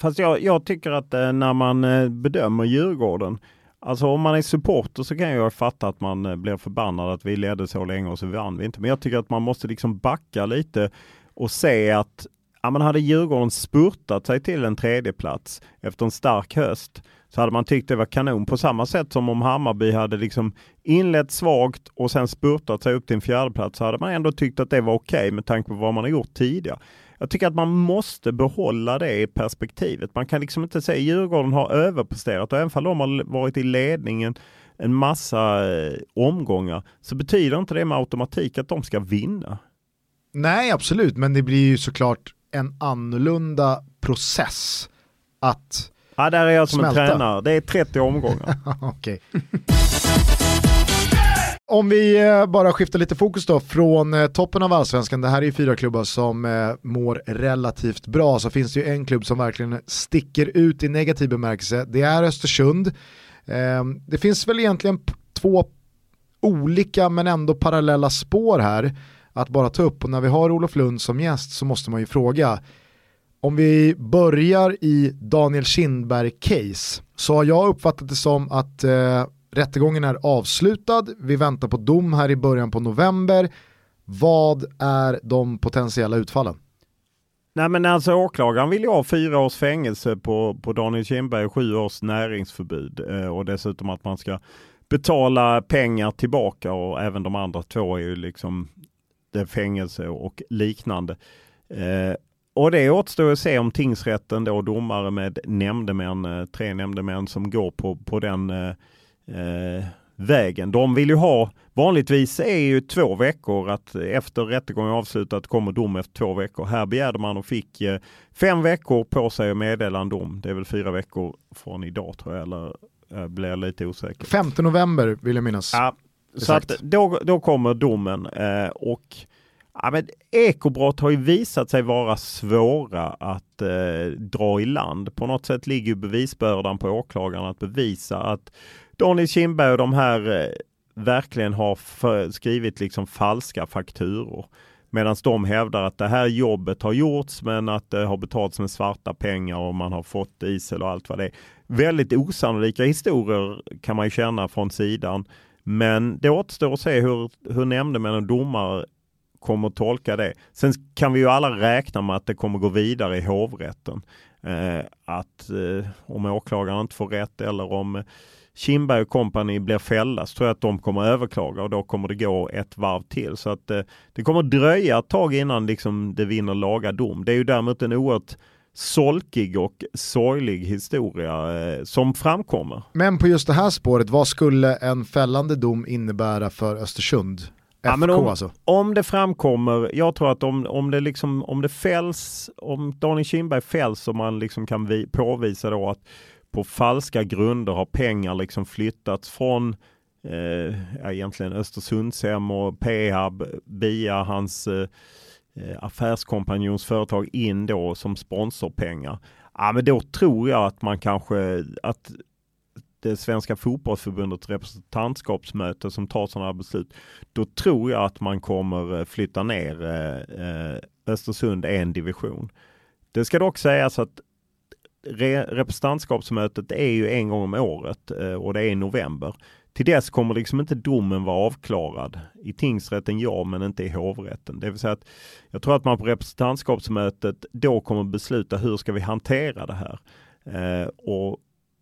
Fast jag, jag tycker att eh, när man eh, bedömer Djurgården, alltså om man är supporter så kan jag fatta att man eh, blir förbannad att vi ledde så länge och så vann vi inte. Men jag tycker att man måste liksom backa lite och se att ja, man hade Djurgården spurtat sig till en tredje plats efter en stark höst så hade man tyckt det var kanon. På samma sätt som om Hammarby hade liksom inlett svagt och sen spurtat sig upp till en fjärdeplats så hade man ändå tyckt att det var okej okay med tanke på vad man har gjort tidigare. Jag tycker att man måste behålla det i perspektivet. Man kan liksom inte säga Djurgården har överpresterat och även om de har varit i ledningen en massa eh, omgångar så betyder inte det med automatik att de ska vinna. Nej, absolut, men det blir ju såklart en annorlunda process att Ja, där är jag som smälta. en tränare. Det är 30 omgångar. Okej. Om vi eh, bara skiftar lite fokus då från eh, toppen av allsvenskan, det här är ju fyra klubbar som eh, mår relativt bra, så finns det ju en klubb som verkligen sticker ut i negativ bemärkelse, det är Östersund. Ehm, det finns väl egentligen två olika men ändå parallella spår här att bara ta upp och när vi har Olof Lund som gäst så måste man ju fråga, om vi börjar i Daniel Kindberg-case så har jag uppfattat det som att eh, Rättegången är avslutad, vi väntar på dom här i början på november. Vad är de potentiella utfallen? Nej men alltså åklagaren vill ju ha fyra års fängelse på, på Daniel Kindberg och sju års näringsförbud eh, och dessutom att man ska betala pengar tillbaka och även de andra två är ju liksom fängelse och liknande. Eh, och det återstår att se om tingsrätten då domare med nämndemän, eh, tre nämndemän som går på, på den eh, eh, vägen. De vill ju ha, vanligtvis är ju två veckor att efter rättegången avslutat kommer dom efter två veckor. Här begärde man och fick eh, fem veckor på sig att meddela en dom. Det är väl fyra veckor från idag tror jag, eller jag blir lite osäker. 5 november vill jag minnas. Ja, så att då, då kommer domen eh, och Ja, men ekobrott har ju visat sig vara svåra att eh, dra i land. På något sätt ligger bevisbördan på åklagaren att bevisa att Daniel Kindberg och de här eh, verkligen har för, skrivit liksom falska fakturor. Medan de hävdar att det här jobbet har gjorts men att det har betalats med svarta pengar och man har fått isel och allt vad det är. Väldigt osannolika historier kan man ju känna från sidan. Men det återstår att se hur, hur nämndemän och domare kommer att tolka det. Sen kan vi ju alla räkna med att det kommer gå vidare i hovrätten. Eh, att eh, om åklagaren inte får rätt eller om Kindberg och kompani blir fällda så tror jag att de kommer överklaga och då kommer det gå ett varv till. Så att eh, det kommer dröja ett tag innan liksom, det vinner laga dom. Det är ju däremot en oerhört solkig och sorglig historia eh, som framkommer. Men på just det här spåret, vad skulle en fällande dom innebära för Östersund? FK ja, om, alltså. om det framkommer, jag tror att om, om det liksom, om det fälls, om Daniel Kindberg fälls och man liksom kan vi, påvisa då att på falska grunder har pengar liksom flyttats från eh, egentligen Östersundshem och Pehab via hans eh, Eh, affärskompanjons företag in då som sponsorpengar. Ja, men då tror jag att man kanske att det svenska fotbollsförbundets representantskapsmöte som tar sådana här beslut. Då tror jag att man kommer eh, flytta ner eh, Östersund en division. Det ska dock sägas att representantskapsmötet är ju en gång om året och det är i november. Till dess kommer liksom inte domen vara avklarad. I tingsrätten ja, men inte i hovrätten. Det vill säga att jag tror att man på representantskapsmötet då kommer besluta hur ska vi hantera det här. Eh, och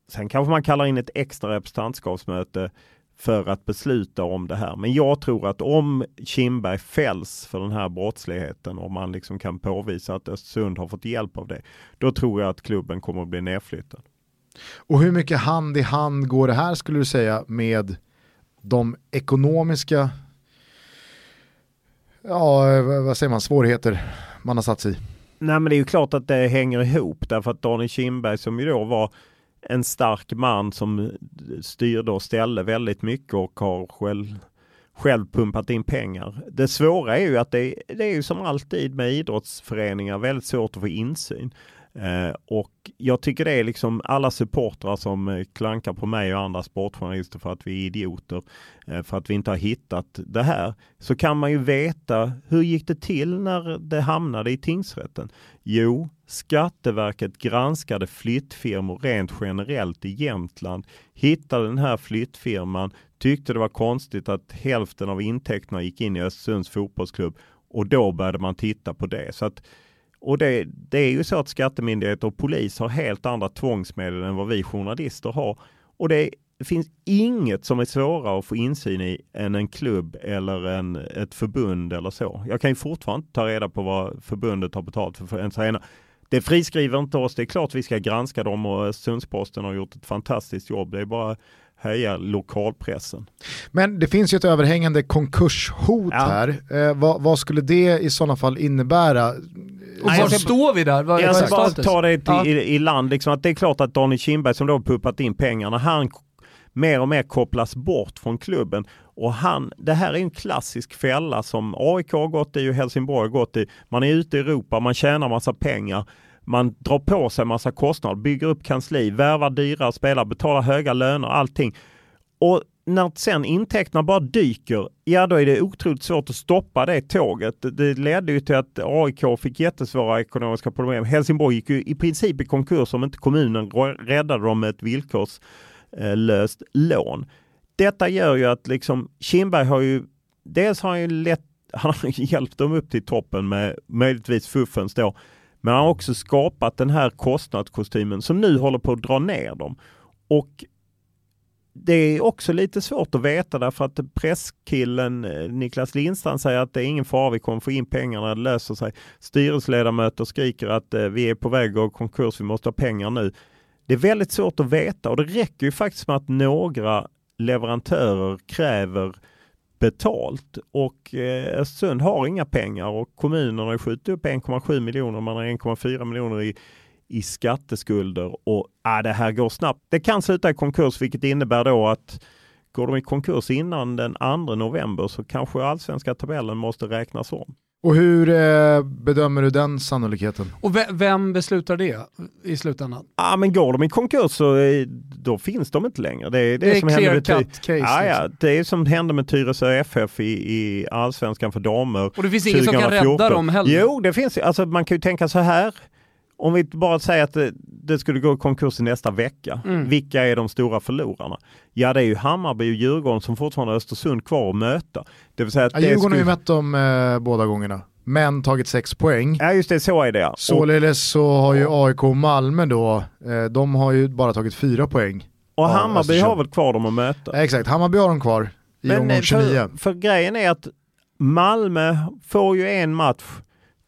Sen kanske man kallar in ett extra representantskapsmöte för att besluta om det här. Men jag tror att om Kindberg fälls för den här brottsligheten och man liksom kan påvisa att Östersund har fått hjälp av det, då tror jag att klubben kommer att bli nedflyttad. Och hur mycket hand i hand går det här skulle du säga med de ekonomiska ja, vad säger man, svårigheter man har satt sig i? Nej men det är ju klart att det hänger ihop därför att Daniel Kindberg som ju då var en stark man som styrde och ställde väldigt mycket och har själv, själv pumpat in pengar. Det svåra är ju att det, det är ju som alltid med idrottsföreningar väldigt svårt att få insyn. Eh, och jag tycker det är liksom alla supportrar som eh, klankar på mig och andra sportjournalister för att vi är idioter, eh, för att vi inte har hittat det här. Så kan man ju veta hur gick det till när det hamnade i tingsrätten? Jo, Skatteverket granskade flyttfirmor rent generellt i Jämtland, hittade den här flyttfirman, tyckte det var konstigt att hälften av intäkterna gick in i Östersunds fotbollsklubb och då började man titta på det. Så att och det, det, är ju så att skattemyndigheter och polis har helt andra tvångsmedel än vad vi journalister har. Och det, finns inget som är svårare att få insyn i än en klubb eller en, ett förbund eller så. Jag kan ju fortfarande inte ta reda på vad förbundet har betalt för en tränare. Det friskriver inte oss. Det är klart vi ska granska dem och Sundsposten har gjort ett fantastiskt jobb. Det är bara höja lokalpressen. Men det finns ju ett överhängande konkurshot ja. här. Eh, vad, vad, skulle det i sådana fall innebära? Och var står vi där? Vad, jag ska bara ta det ja. i, i, land, liksom att det är klart att Daniel Kindberg som då har puppat in pengarna, han mer och mer kopplas bort från klubben. Och han, det här är en klassisk fälla som AIK har gått i och Helsingborg har gått i. Man är ute i Europa, man tjänar massa pengar. Man drar på sig massa kostnader, bygger upp kansli, värvar dyra spelare, betalar höga löner, allting. Och när sen intäkterna bara dyker, ja då är det otroligt svårt att stoppa det tåget. Det ledde ju till att AIK fick jättesvåra ekonomiska problem. Helsingborg gick ju i princip i konkurs om inte kommunen räddade dem med ett villkorslöst eh, lån. Detta gör ju att liksom Kindberg har ju, dels har han ju lätt, han har hjälpt dem upp till toppen med möjligtvis fuffens då, men han har också skapat den här kostnadskostymen som nu håller på att dra ner dem. Och det är också lite svårt att veta därför att presskillen eh, Niklas Lindstrand säger att det är ingen fara, vi kommer få in pengarna, det löser sig. Styrelseledamöter skriker att eh, vi är på väg att gå konkurs, vi måste ha pengar nu. Det är väldigt svårt att veta och det räcker ju faktiskt med att några leverantörer kräver betalt och eh, Östersund har inga pengar och kommunerna har skjutit upp 1,7 miljoner, man har 1,4 miljoner i i skatteskulder och ah, det här går snabbt. Det kan sluta i konkurs vilket innebär då att går de i konkurs innan den 2 november så kanske allsvenska tabellen måste räknas om. Och hur eh, bedömer du den sannolikheten? Och vem beslutar det i slutändan? Ja men går de i konkurs så eh, då finns de inte längre. Det är det, det är som clear hände med case. Ja, ja, liksom. det är som hände med Tyresö FF i, i allsvenskan för damer. Och det finns ingen som kan rädda dem heller? Jo, det finns alltså man kan ju tänka så här om vi bara säger att det, det skulle gå i konkurs i nästa vecka, mm. vilka är de stora förlorarna? Ja, det är ju Hammarby och Djurgården som fortfarande har Östersund kvar att möta. Det vill säga att ja, Djurgården skulle... har ju mött dem eh, båda gångerna, men tagit sex poäng. Ja, just det, så är det ja. Således så har ju AIK och Malmö då, eh, de har ju bara tagit fyra poäng. Och Hammarby har väl kvar dem att möta? Ja, exakt, Hammarby har de kvar i omgång 29. För, för grejen är att Malmö får ju en match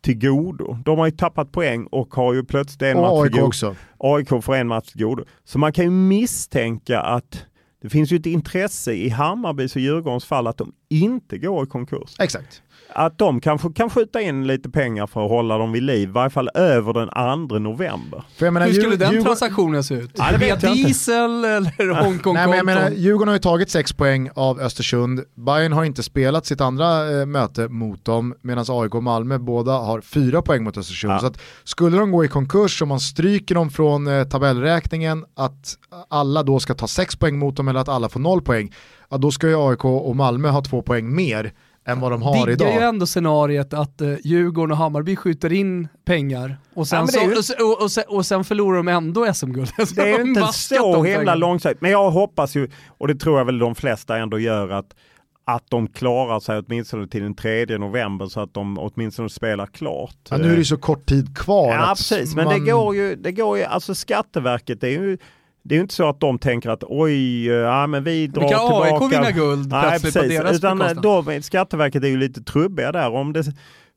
till godo. De har ju tappat poäng och har ju plötsligt en och match AIK till godo. också. AIK får en match till godo. Så man kan ju misstänka att det finns ju ett intresse i Hammarbys och Djurgårdens fall att de inte går i konkurs. Exakt att de kanske kan skjuta in lite pengar för att hålla dem vid liv, i varje fall över den 2 november. Menar, Hur skulle den transaktionen se ut? Ja, Via diesel eller Hongkong Nej, men jag menar, Djurgården har ju tagit 6 poäng av Östersund, Bayern har inte spelat sitt andra eh, möte mot dem, medan AIK och Malmö båda har 4 poäng mot Östersund. Ja. Så att, skulle de gå i konkurs och man stryker dem från eh, tabellräkningen, att alla då ska ta 6 poäng mot dem eller att alla får 0 poäng, ja, då ska ju AIK och Malmö ha 2 poäng mer än vad de har Diggar idag. Det är ju ändå scenariet att uh, Djurgården och Hammarby skjuter in pengar och sen, ja, ju... så, och, och, sen, och sen förlorar de ändå SM-guld. Det är inte så himla långsiktigt, men jag hoppas ju, och det tror jag väl de flesta ändå gör, att att de klarar sig åtminstone till den 3 november så att de åtminstone spelar klart. Ja, nu är det så kort tid kvar. Ja, precis, men det går ju, det går ju, alltså Skatteverket, det är ju det är ju inte så att de tänker att oj, ja men vi drar kan tillbaka. AIK vinna guld Nej, plötsligt på precis. deras Utan bekostnad? då, Skatteverket är ju lite trubbiga där. Om det,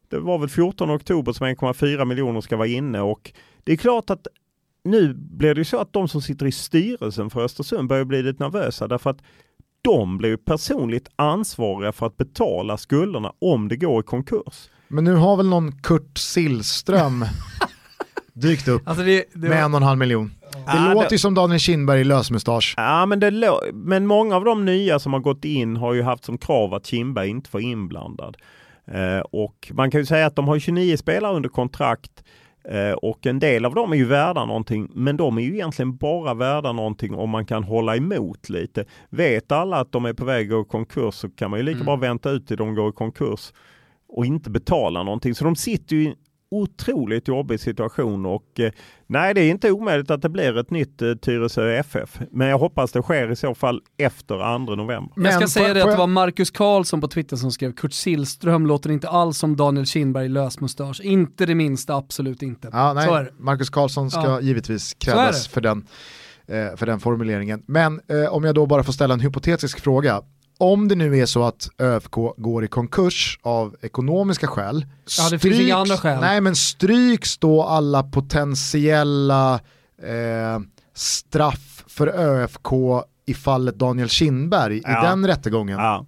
det var väl 14 oktober som 1,4 miljoner ska vara inne och det är klart att nu blir det ju så att de som sitter i styrelsen för Östersund börjar bli lite nervösa därför att de blir ju personligt ansvariga för att betala skulderna om det går i konkurs. Men nu har väl någon Kurt Sillström dykt upp Alltså det, det med var, en och en halv miljon. Det Ja, låter det- ju som Daniel Kindberg i lösmustasch. Ja, men, det, lå- men många av de nya som har gått in har ju haft som krav att Kindberg inte får inblandad. Eh, och man kan ju säga att de har 29 spelare under kontrakt eh, och en del av dem är ju värda någonting, men de är ju egentligen bara värda någonting om man kan hålla emot lite. Vet alla att de är på väg att gå i konkurs så kan man ju lika Mm. bra vänta ut till de går i konkurs och inte betala någonting. Så de sitter ju otroligt jobbig situation och eh, nej, det är inte omöjligt att det blir ett nytt eh, Tyresö FF. Men jag hoppas det sker i så fall efter 2 november. jag ska Men säga det att det var Marcus Karlsson på Twitter som skrev Kurt Sillström låter inte alls som Daniel Kindberg lösmustasch. Inte det minsta, absolut inte. Ja, nej, Så är det. Marcus Karlsson ska Ja. givetvis krävas för den, eh, för den formuleringen. Men eh, om jag då bara får ställa en hypotetisk fråga. Om det nu är så att ÖFK går i konkurs av ekonomiska skäl, Ja, det finns inga andra skäl. Nej, men stryks då alla potentiella eh, straff för ÖFK i fallet Daniel Kindberg Ja. i den rättegången? Ja,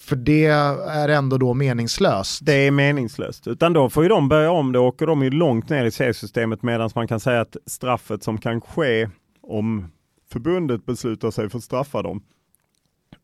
För det är ändå då meningslöst. det är meningslöst. Utan då får ju de börja om det och åker de ju långt ner i seriesystemet medan man kan säga att straffet som kan ske om förbundet beslutar sig för att straffa dem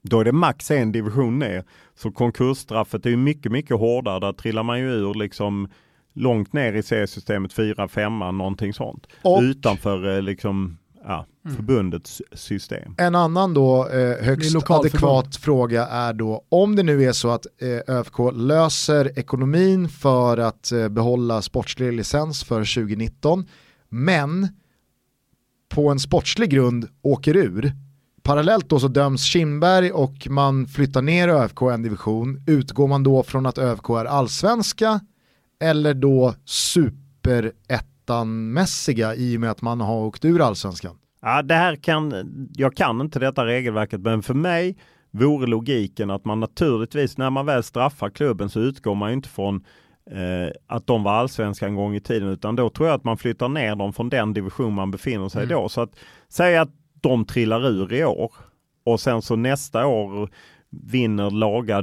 då är det max en division ner. Så konkursstraffet är ju mycket, mycket hårdare. Där trillar man ju ur liksom långt ner i seriesystemet, 4, 5, någonting sånt. Och- Utanför eh, liksom, ja, förbundets system. En annan då eh, högst adekvat fråga är då om det nu är så att eh, ÖFK löser ekonomin för att eh, behålla sportslig licens för 2019 men på en sportslig grund åker ur. Parallellt då så döms Kindberg och man flyttar ner ÖFK en division. Utgår man då från att ÖFK är allsvenska eller då superettan-mässiga i och med att man har åkt ur allsvenskan? Ja, det här kan, jag kan inte detta regelverket, men för mig vore logiken att man naturligtvis, när man väl straffar klubben så utgår man ju inte från eh, att de var allsvenska en gång i tiden, utan då tror jag att man flyttar ner dem från den division man befinner sig Mm. då. Så att säga att de trillar ur i år och sen så nästa år vinner laga,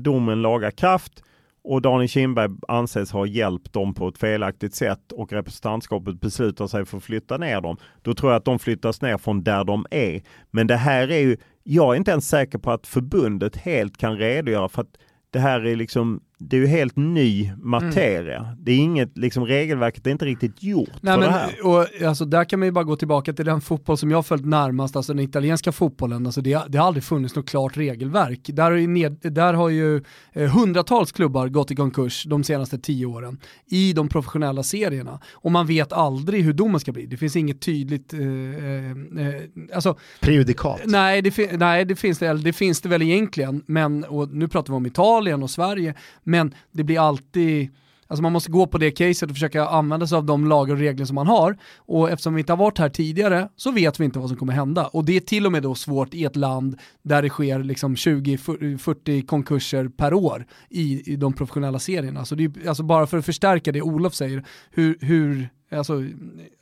domen laga kraft och Daniel Kindberg anses ha hjälpt dem på ett felaktigt sätt och representantskapet beslutar sig för att flytta ner dem. Då tror jag att de flyttas ner från där de är. Men det här är ju, jag är inte ens säker på att förbundet helt kan redogöra för att det här är liksom, det är ju helt ny materia. Det är inget, liksom regelverket är inte riktigt gjort Nej, för men, det här. och, alltså, där kan man ju bara gå tillbaka till den fotboll som jag har följt närmast, alltså den italienska fotbollen. Alltså, det, det har aldrig funnits något klart regelverk. Där har ju, ned, där har ju eh, hundratals klubbar gått i konkurs de senaste tio åren i de professionella serierna. Och man vet aldrig hur domen ska bli. Det finns inget tydligt... Eh, eh, eh, alltså, Prejudikat. Nej, det, nej det, finns det, det finns det väl egentligen, men och nu pratar vi om Italien och Sverige, men det blir alltid Alltså man måste gå på det caset och försöka använda sig av de lagar och regler som man har. Och eftersom vi inte har varit här tidigare så vet vi inte vad som kommer hända. Och det är till och med då svårt i ett land där det sker liksom 20-40 konkurser per år i, i de professionella serierna. Så det är, alltså bara för att förstärka det Olof säger, hur, hur, alltså,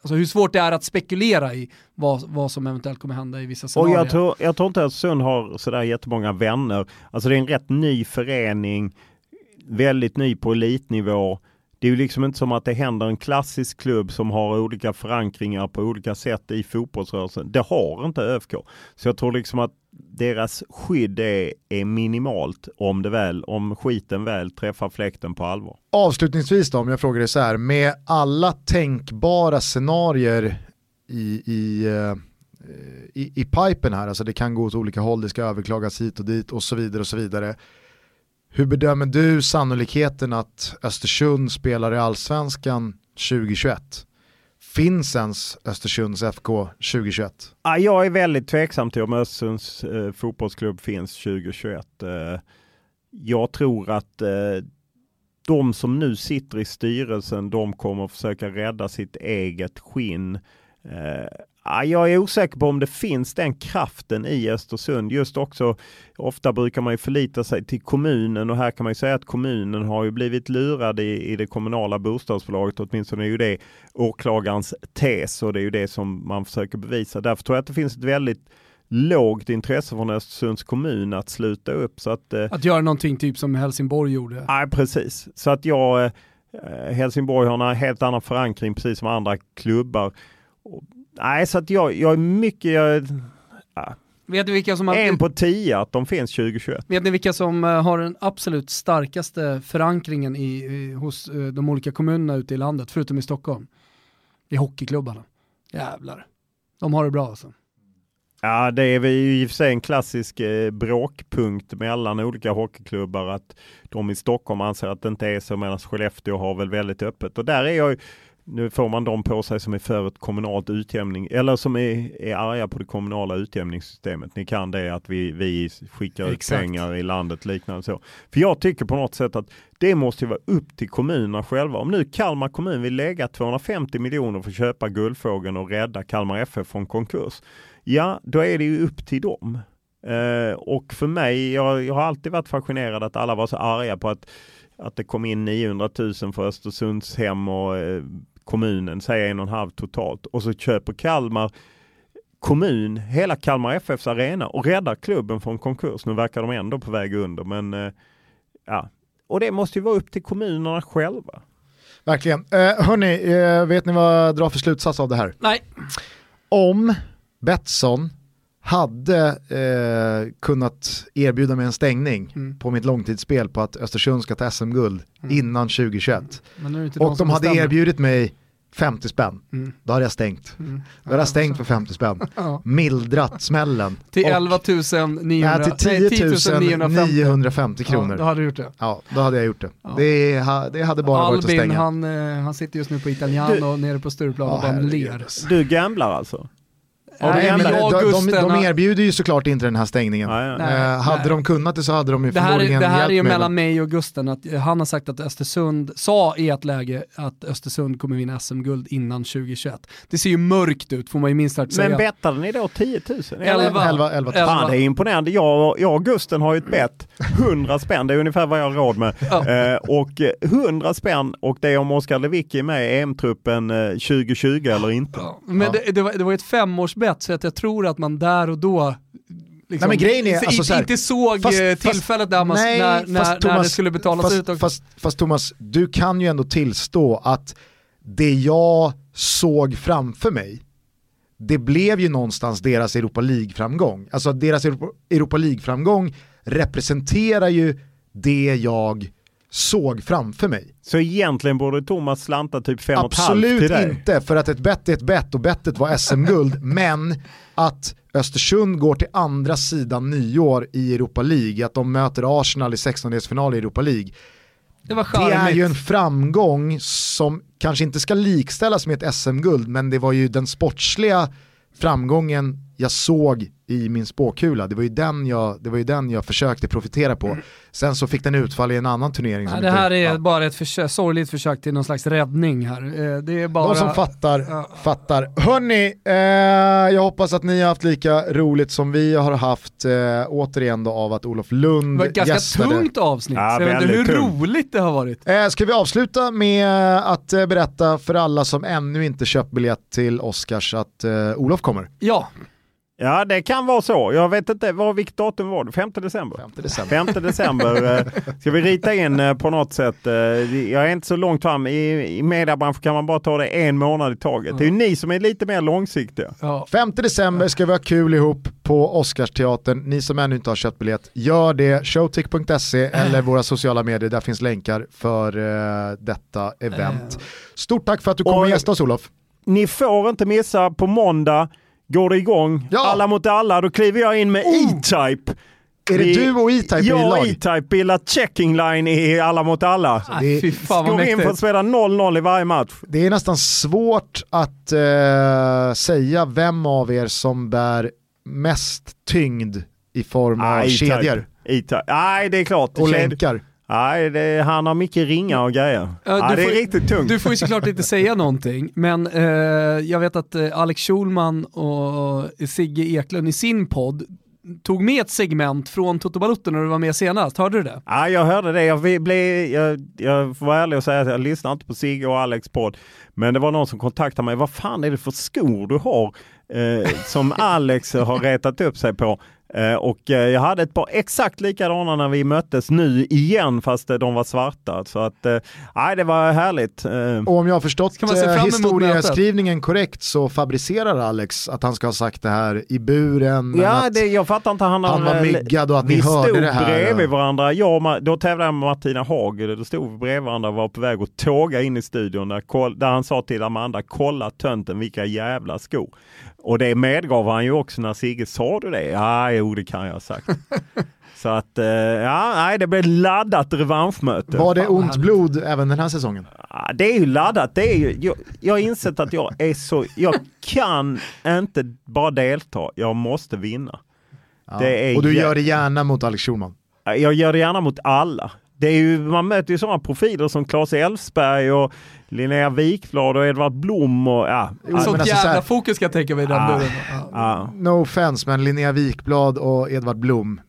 alltså hur svårt det är att spekulera i vad, vad som eventuellt kommer hända i vissa Och scenarier. jag tror, jag tror inte att Östersund har sådär jättemånga vänner. Alltså det är en rätt ny förening, väldigt ny på elitnivå. Det är ju liksom inte som att det händer en klassisk klubb som har olika förankringar på olika sätt i fotbollsrörelsen. Det har inte ÖFK. Så jag tror liksom att deras skydd är, är minimalt om det väl, om skiten väl träffar fläkten på allvar. Avslutningsvis då, om jag frågar dig så här, med alla tänkbara scenarier i, i, eh, i, i pipen här, alltså det kan gå åt olika håll, det ska överklagas hit och dit och så vidare och så vidare. Hur bedömer du sannolikheten att Östersund spelar i allsvenskan 2021? Finns ens Östersunds FK 2021? Ja, jag är väldigt tveksam till om Östersunds eh, fotbollsklubb finns 2021. Eh, jag tror att eh, de som nu sitter i styrelsen, de kommer försöka rädda sitt eget skinn. Eh, Ja, Jag är osäker på om det finns den kraften i Östersund. Just också, ofta brukar man ju förlita sig till kommunen och här kan man ju säga att kommunen har ju blivit lurad i, i det kommunala bostadsbolaget. Åtminstone är ju det åklagarens tes och det är ju det som man försöker bevisa. Därför tror jag att det finns ett väldigt lågt intresse från Östersunds kommun att sluta upp. Så att, eh, Att göra någonting typ som Helsingborg gjorde. Nej, precis. Så att jag, eh, Helsingborg har en helt annan förankring precis som andra klubbar. Nej, så att jag, jag är mycket, jag, ja, Vet ni vilka som har... en på tio att de finns 2021. Vet ni vilka som eh, har den absolut starkaste förankringen i, i, hos eh, de olika kommunerna ute i landet, förutom i Stockholm? I hockeyklubbarna. Jävlar. De har det bra alltså. Ja, det är väl i och för sig en klassisk eh, bråkpunkt mellan olika hockeyklubbar att de i Stockholm anser att det inte är så medan Skellefteå har väl väldigt öppet. Och där är jag ju- nu får man de på sig som är för ett kommunalt utjämning eller som är, är arga på det kommunala utjämningssystemet. Ni kan det att vi, vi skickar ut Exakt. pengar i landet liknande så. För jag tycker på något sätt att det måste ju vara upp till kommunerna själva. Om nu Kalmar kommun vill lägga 250 miljoner för att köpa Guldfågeln och rädda Kalmar FF från konkurs. Ja, då är det ju upp till dem. Eh, och för mig, jag, jag har alltid varit fascinerad att alla var så arga på att, att det kom in 900 000 för Östersunds hem och eh, kommunen säger en och en halv totalt. Och så köper Kalmar kommun hela Kalmar FFs arena och räddar klubben från konkurs. Nu verkar de ändå på väg under men eh, ja. Och det måste ju vara upp till kommunerna själva. Verkligen. Eh, hörni, eh, vet ni vad jag drar för slutsats av det här? Nej. Om Betsson hade eh, kunnat erbjuda mig en stängning Mm. på mitt långtidsspel på att Östersund ska ta SM-guld innan 2021 Men nu är det inte och de hade bestämmer. erbjudit mig 50 spänn, Mm. då hade jag stängt. Mm. Då hade jag stängt för 50 spänn. Ja. Mildrat smällen. Till Och- 11 900, Nej, till 10 950 950 kronor. Ja, då hade du gjort det. Ja, då hade jag gjort det. Det, ha, det hade bara varit att Albin, stänga. han, eh, han sitter just nu på Italiano nere på Stureplan och Ja, bara ler. herregud. Du gamblar alltså? Ja, Nej, men de, de, de, erbjuder ju såklart inte den här stängningen. Ja. Nej, Eh, hade nej. de kunnat det så hade de ju Det här, är- förmodligen det här är ju mellan mig och Gusten, att eh, han har sagt att Östersund, sa i ett läge att Östersund kommer vinna SM-guld innan 2021. Det ser ju mörkt ut får man ju minst sagt säga. Men bettade ni då 10 000? Elva. Elva, elva, Elva. Fan, det är imponerande. Jag, jag och Gusten har ju ett bett. 100 spänn, det är ungefär vad jag har råd med. Ja. Eh, och eh, 100 spänn och det är om Oskar Lewicki är med i EM-truppen eh, 2020 eller inte. Ja, Men det, det, var, det var ett femårsbett så att jag tror att man där och då liksom, Nej, men grejen är, inte- alltså, så här, inte såg fast- eh, fast- tillfället där man, Nej, när, när, när Thomas- det skulle betalas fast, ut. Och, Fast, fast Thomas, du kan ju ändå tillstå att det jag såg framför mig, det blev ju någonstans deras Europa League-framgång. Alltså deras Europa, Europa League-framgång representerar ju det jag såg framför mig. Så egentligen borde Thomas slanta typ 5 Absolut till dig. inte, för att ett bett är ett bett och bettet var SM-guld, men att Östersund går till andra sidan nyår i Europa League, att de möter Arsenal i 16-delsfinal i Europa League. det var Det är ju en framgång som kanske inte ska likställas med ett SM-guld, men det var ju den sportsliga framgången jag såg i min spåkula. Det var ju den jag, det var ju den jag försökte profitera på. Sen så fick den utfall i en annan turnering. Nej, som det inte- här är ja. bara ett försök, sorgligt försök till någon slags räddning här. Eh, Det är bara... De som fattar, Ja. fattar. Hörni, eh, jag hoppas att ni har haft lika roligt som vi har haft, eh, återigen då av att Olof Det Lund var ett ganska gästade. tungt avsnitt, Ja, jag vet inte hur tungt. roligt det har varit. Eh, ska vi avsluta med att eh, berätta för alla som ännu inte köpt biljett till Oscars att eh, Olof kommer? Ja, Ja, det kan vara så. Jag vet inte, vad, vilket datum var det? 5 december? 5 december. 5 december. eh, Ska vi rita in eh, på något sätt? eh, Jag är inte så långt fram. I, i mediebranschen kan man bara ta det en månad i taget. Det är ju ni som är lite mer långsiktiga. ja. 5 december ska vi ha kul ihop på Oscarsteatern. Ni som ännu inte har köpt biljett, gör det. Showtick.se eller våra sociala medier, där finns länkar för detta event. Stort tack för att du kom och Och- gästade oss Olof. Ni får inte missa på måndag går det igång. Ja. Alla mot alla. Då kliver jag in med Oh. E-Type. Är det Vi- du och E-Type i Jag och lag? E-Type bildar checking line i Alla mot alla. Fan vad Går in för att spela 0-0 i varje match. Det är nästan svårt att eh, säga vem av er som bär mest tyngd i form av Ah, E-Type. kedjor E-Type. Nej, det är klart. och länkar. Nej, det, han har mycket ringar och grejer. Ja, du det är får- riktigt tungt. Du får ju såklart inte säga någonting, men eh, jag vet att eh, Alex Schulman och Sigge Eklund i sin podd tog med ett segment från Toto Balotto när du var med senast. Hörde du det? Ja, jag hörde det. Jag, blev, jag, jag får vara ärlig och säga att jag lyssnar inte på Sigge och Alex podd. Men det var någon som kontaktade mig. Vad fan är det för skor du har eh, som Alex har retat upp sig på? Eh, och eh, jag hade ett par exakt likadana när vi möttes nu igen fast eh, de var svarta. Så att, nej det var härligt. Och om jag har förstått historieskrivningen korrekt så fabricerar Alex att han ska ha sagt det här i buren. Ja, det, jag fattar inte. Han, han var myggad och att ni vi hörde stod det här. bredvid varandra. Jag, då tävlade jag med Martina Hager. Då stod vi bredvid varandra och var på väg att tåga in i studion där, där han sa till Amanda, kolla tönten vilka jävla skor. Och det medgav han ju också när Sigge sa du det? Ja, jo det kan jag ha sagt. Så att, eh, ja, nej det blev laddat revanschmöte. Var det ont härligt. blod även den här säsongen? Ja, det är ju laddat. Det är ju, jag, jag har insett att jag är så, jag kan inte bara delta, jag måste vinna. Ja. Det är och du gör det gärna mot Alex Schulman. Jag gör det gärna mot alla. Det är ju, man möter ju sådana profiler som Claes Elfsberg och Linnea Wikblad och Edvard Blom och ja. Sånt alltså jävla så här- fokus kan jag tänka mig i den Ah. buren. Ja. No offense, men Linnea Wikblad och Edvard Blom.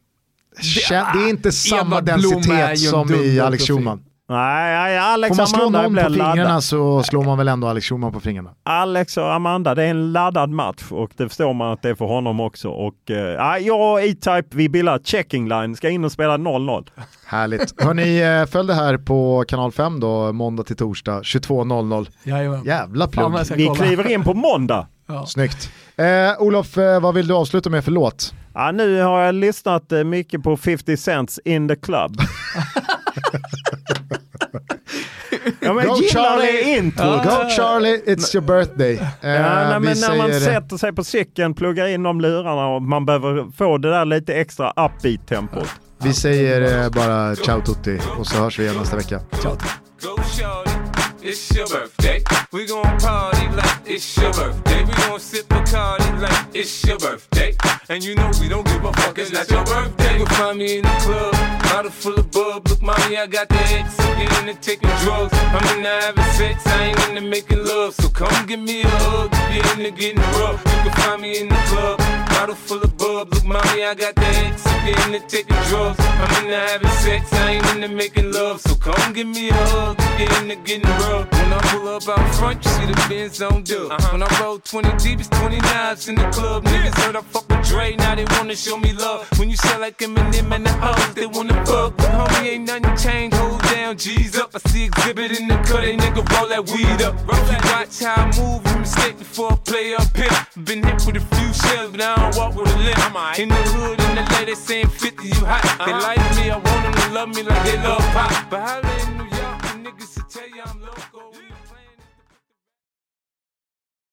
Kän- Det är inte samma Edvard densitet en som i Alex. Schulman. Nej, nej, Alex Får man slå Amanda någon på fingrarna laddad. så slår man väl ändå Alex Schulman på fingrarna. Alex och Amanda, det är en laddad match och det förstår man att det är för honom också. Och, eh, ja, jag och E-Type, vi bildar checking line, ska in och spela 0-0. Härligt. Hörni, eh, följ det här på kanal 5 då, måndag till torsdag, 22.00. Jajamän. Jävla plugg. ska Vi kliver in på måndag. Ja. Snyggt. Eh, Olof, eh, vad vill du avsluta med för låt? Ja, nu har jag lyssnat eh, mycket på 50 Cents In the Club. ja, men Go Charlie! det intro. Go Charlie, it's your birthday. Ja, nej, men när man säger- sätter sig på cykeln, pluggar in de lurarna och man behöver få det där lite extra upbeat-tempot. Vi säger eh, bara ciao tutti och så hörs vi igen nästa vecka. Ciao. It's your birthday. We gon' party like it's your birthday. We gon' sip a Bacardi like it's your birthday. And you know we don't give a fuck, it's not your birthday. You can find me in the club, bottle full of bub. Look, mommy, I got the X. Get into taking drugs. I'm into having sex, I ain't into making love. So come give me a hug, get into getting rough. You can find me in the club, bottle full of bub. Look, mommy, I got the X. Get into taking drugs. I'm into having sex, I ain't into making love. So come give me a hug, get into getting rough. When I pull up out front, you see the Benz on dub. When I roll 20 deep, it's 29s in the club. Niggas heard I fuck with Dre, now they wanna show me love. When you sell like Eminem and the hoes, they wanna fuck. But homie, ain't nothing changed, hold down, G's up. I see exhibit in the cut, they nigga roll that weed up. If you watch how I move, you mistake before I play up here. Been hit with a few shells, but I don't walk with a limp. In the hood, in the lady saying 50, you hot. They uh-huh. like me, I want them to love me like they love pop. But how they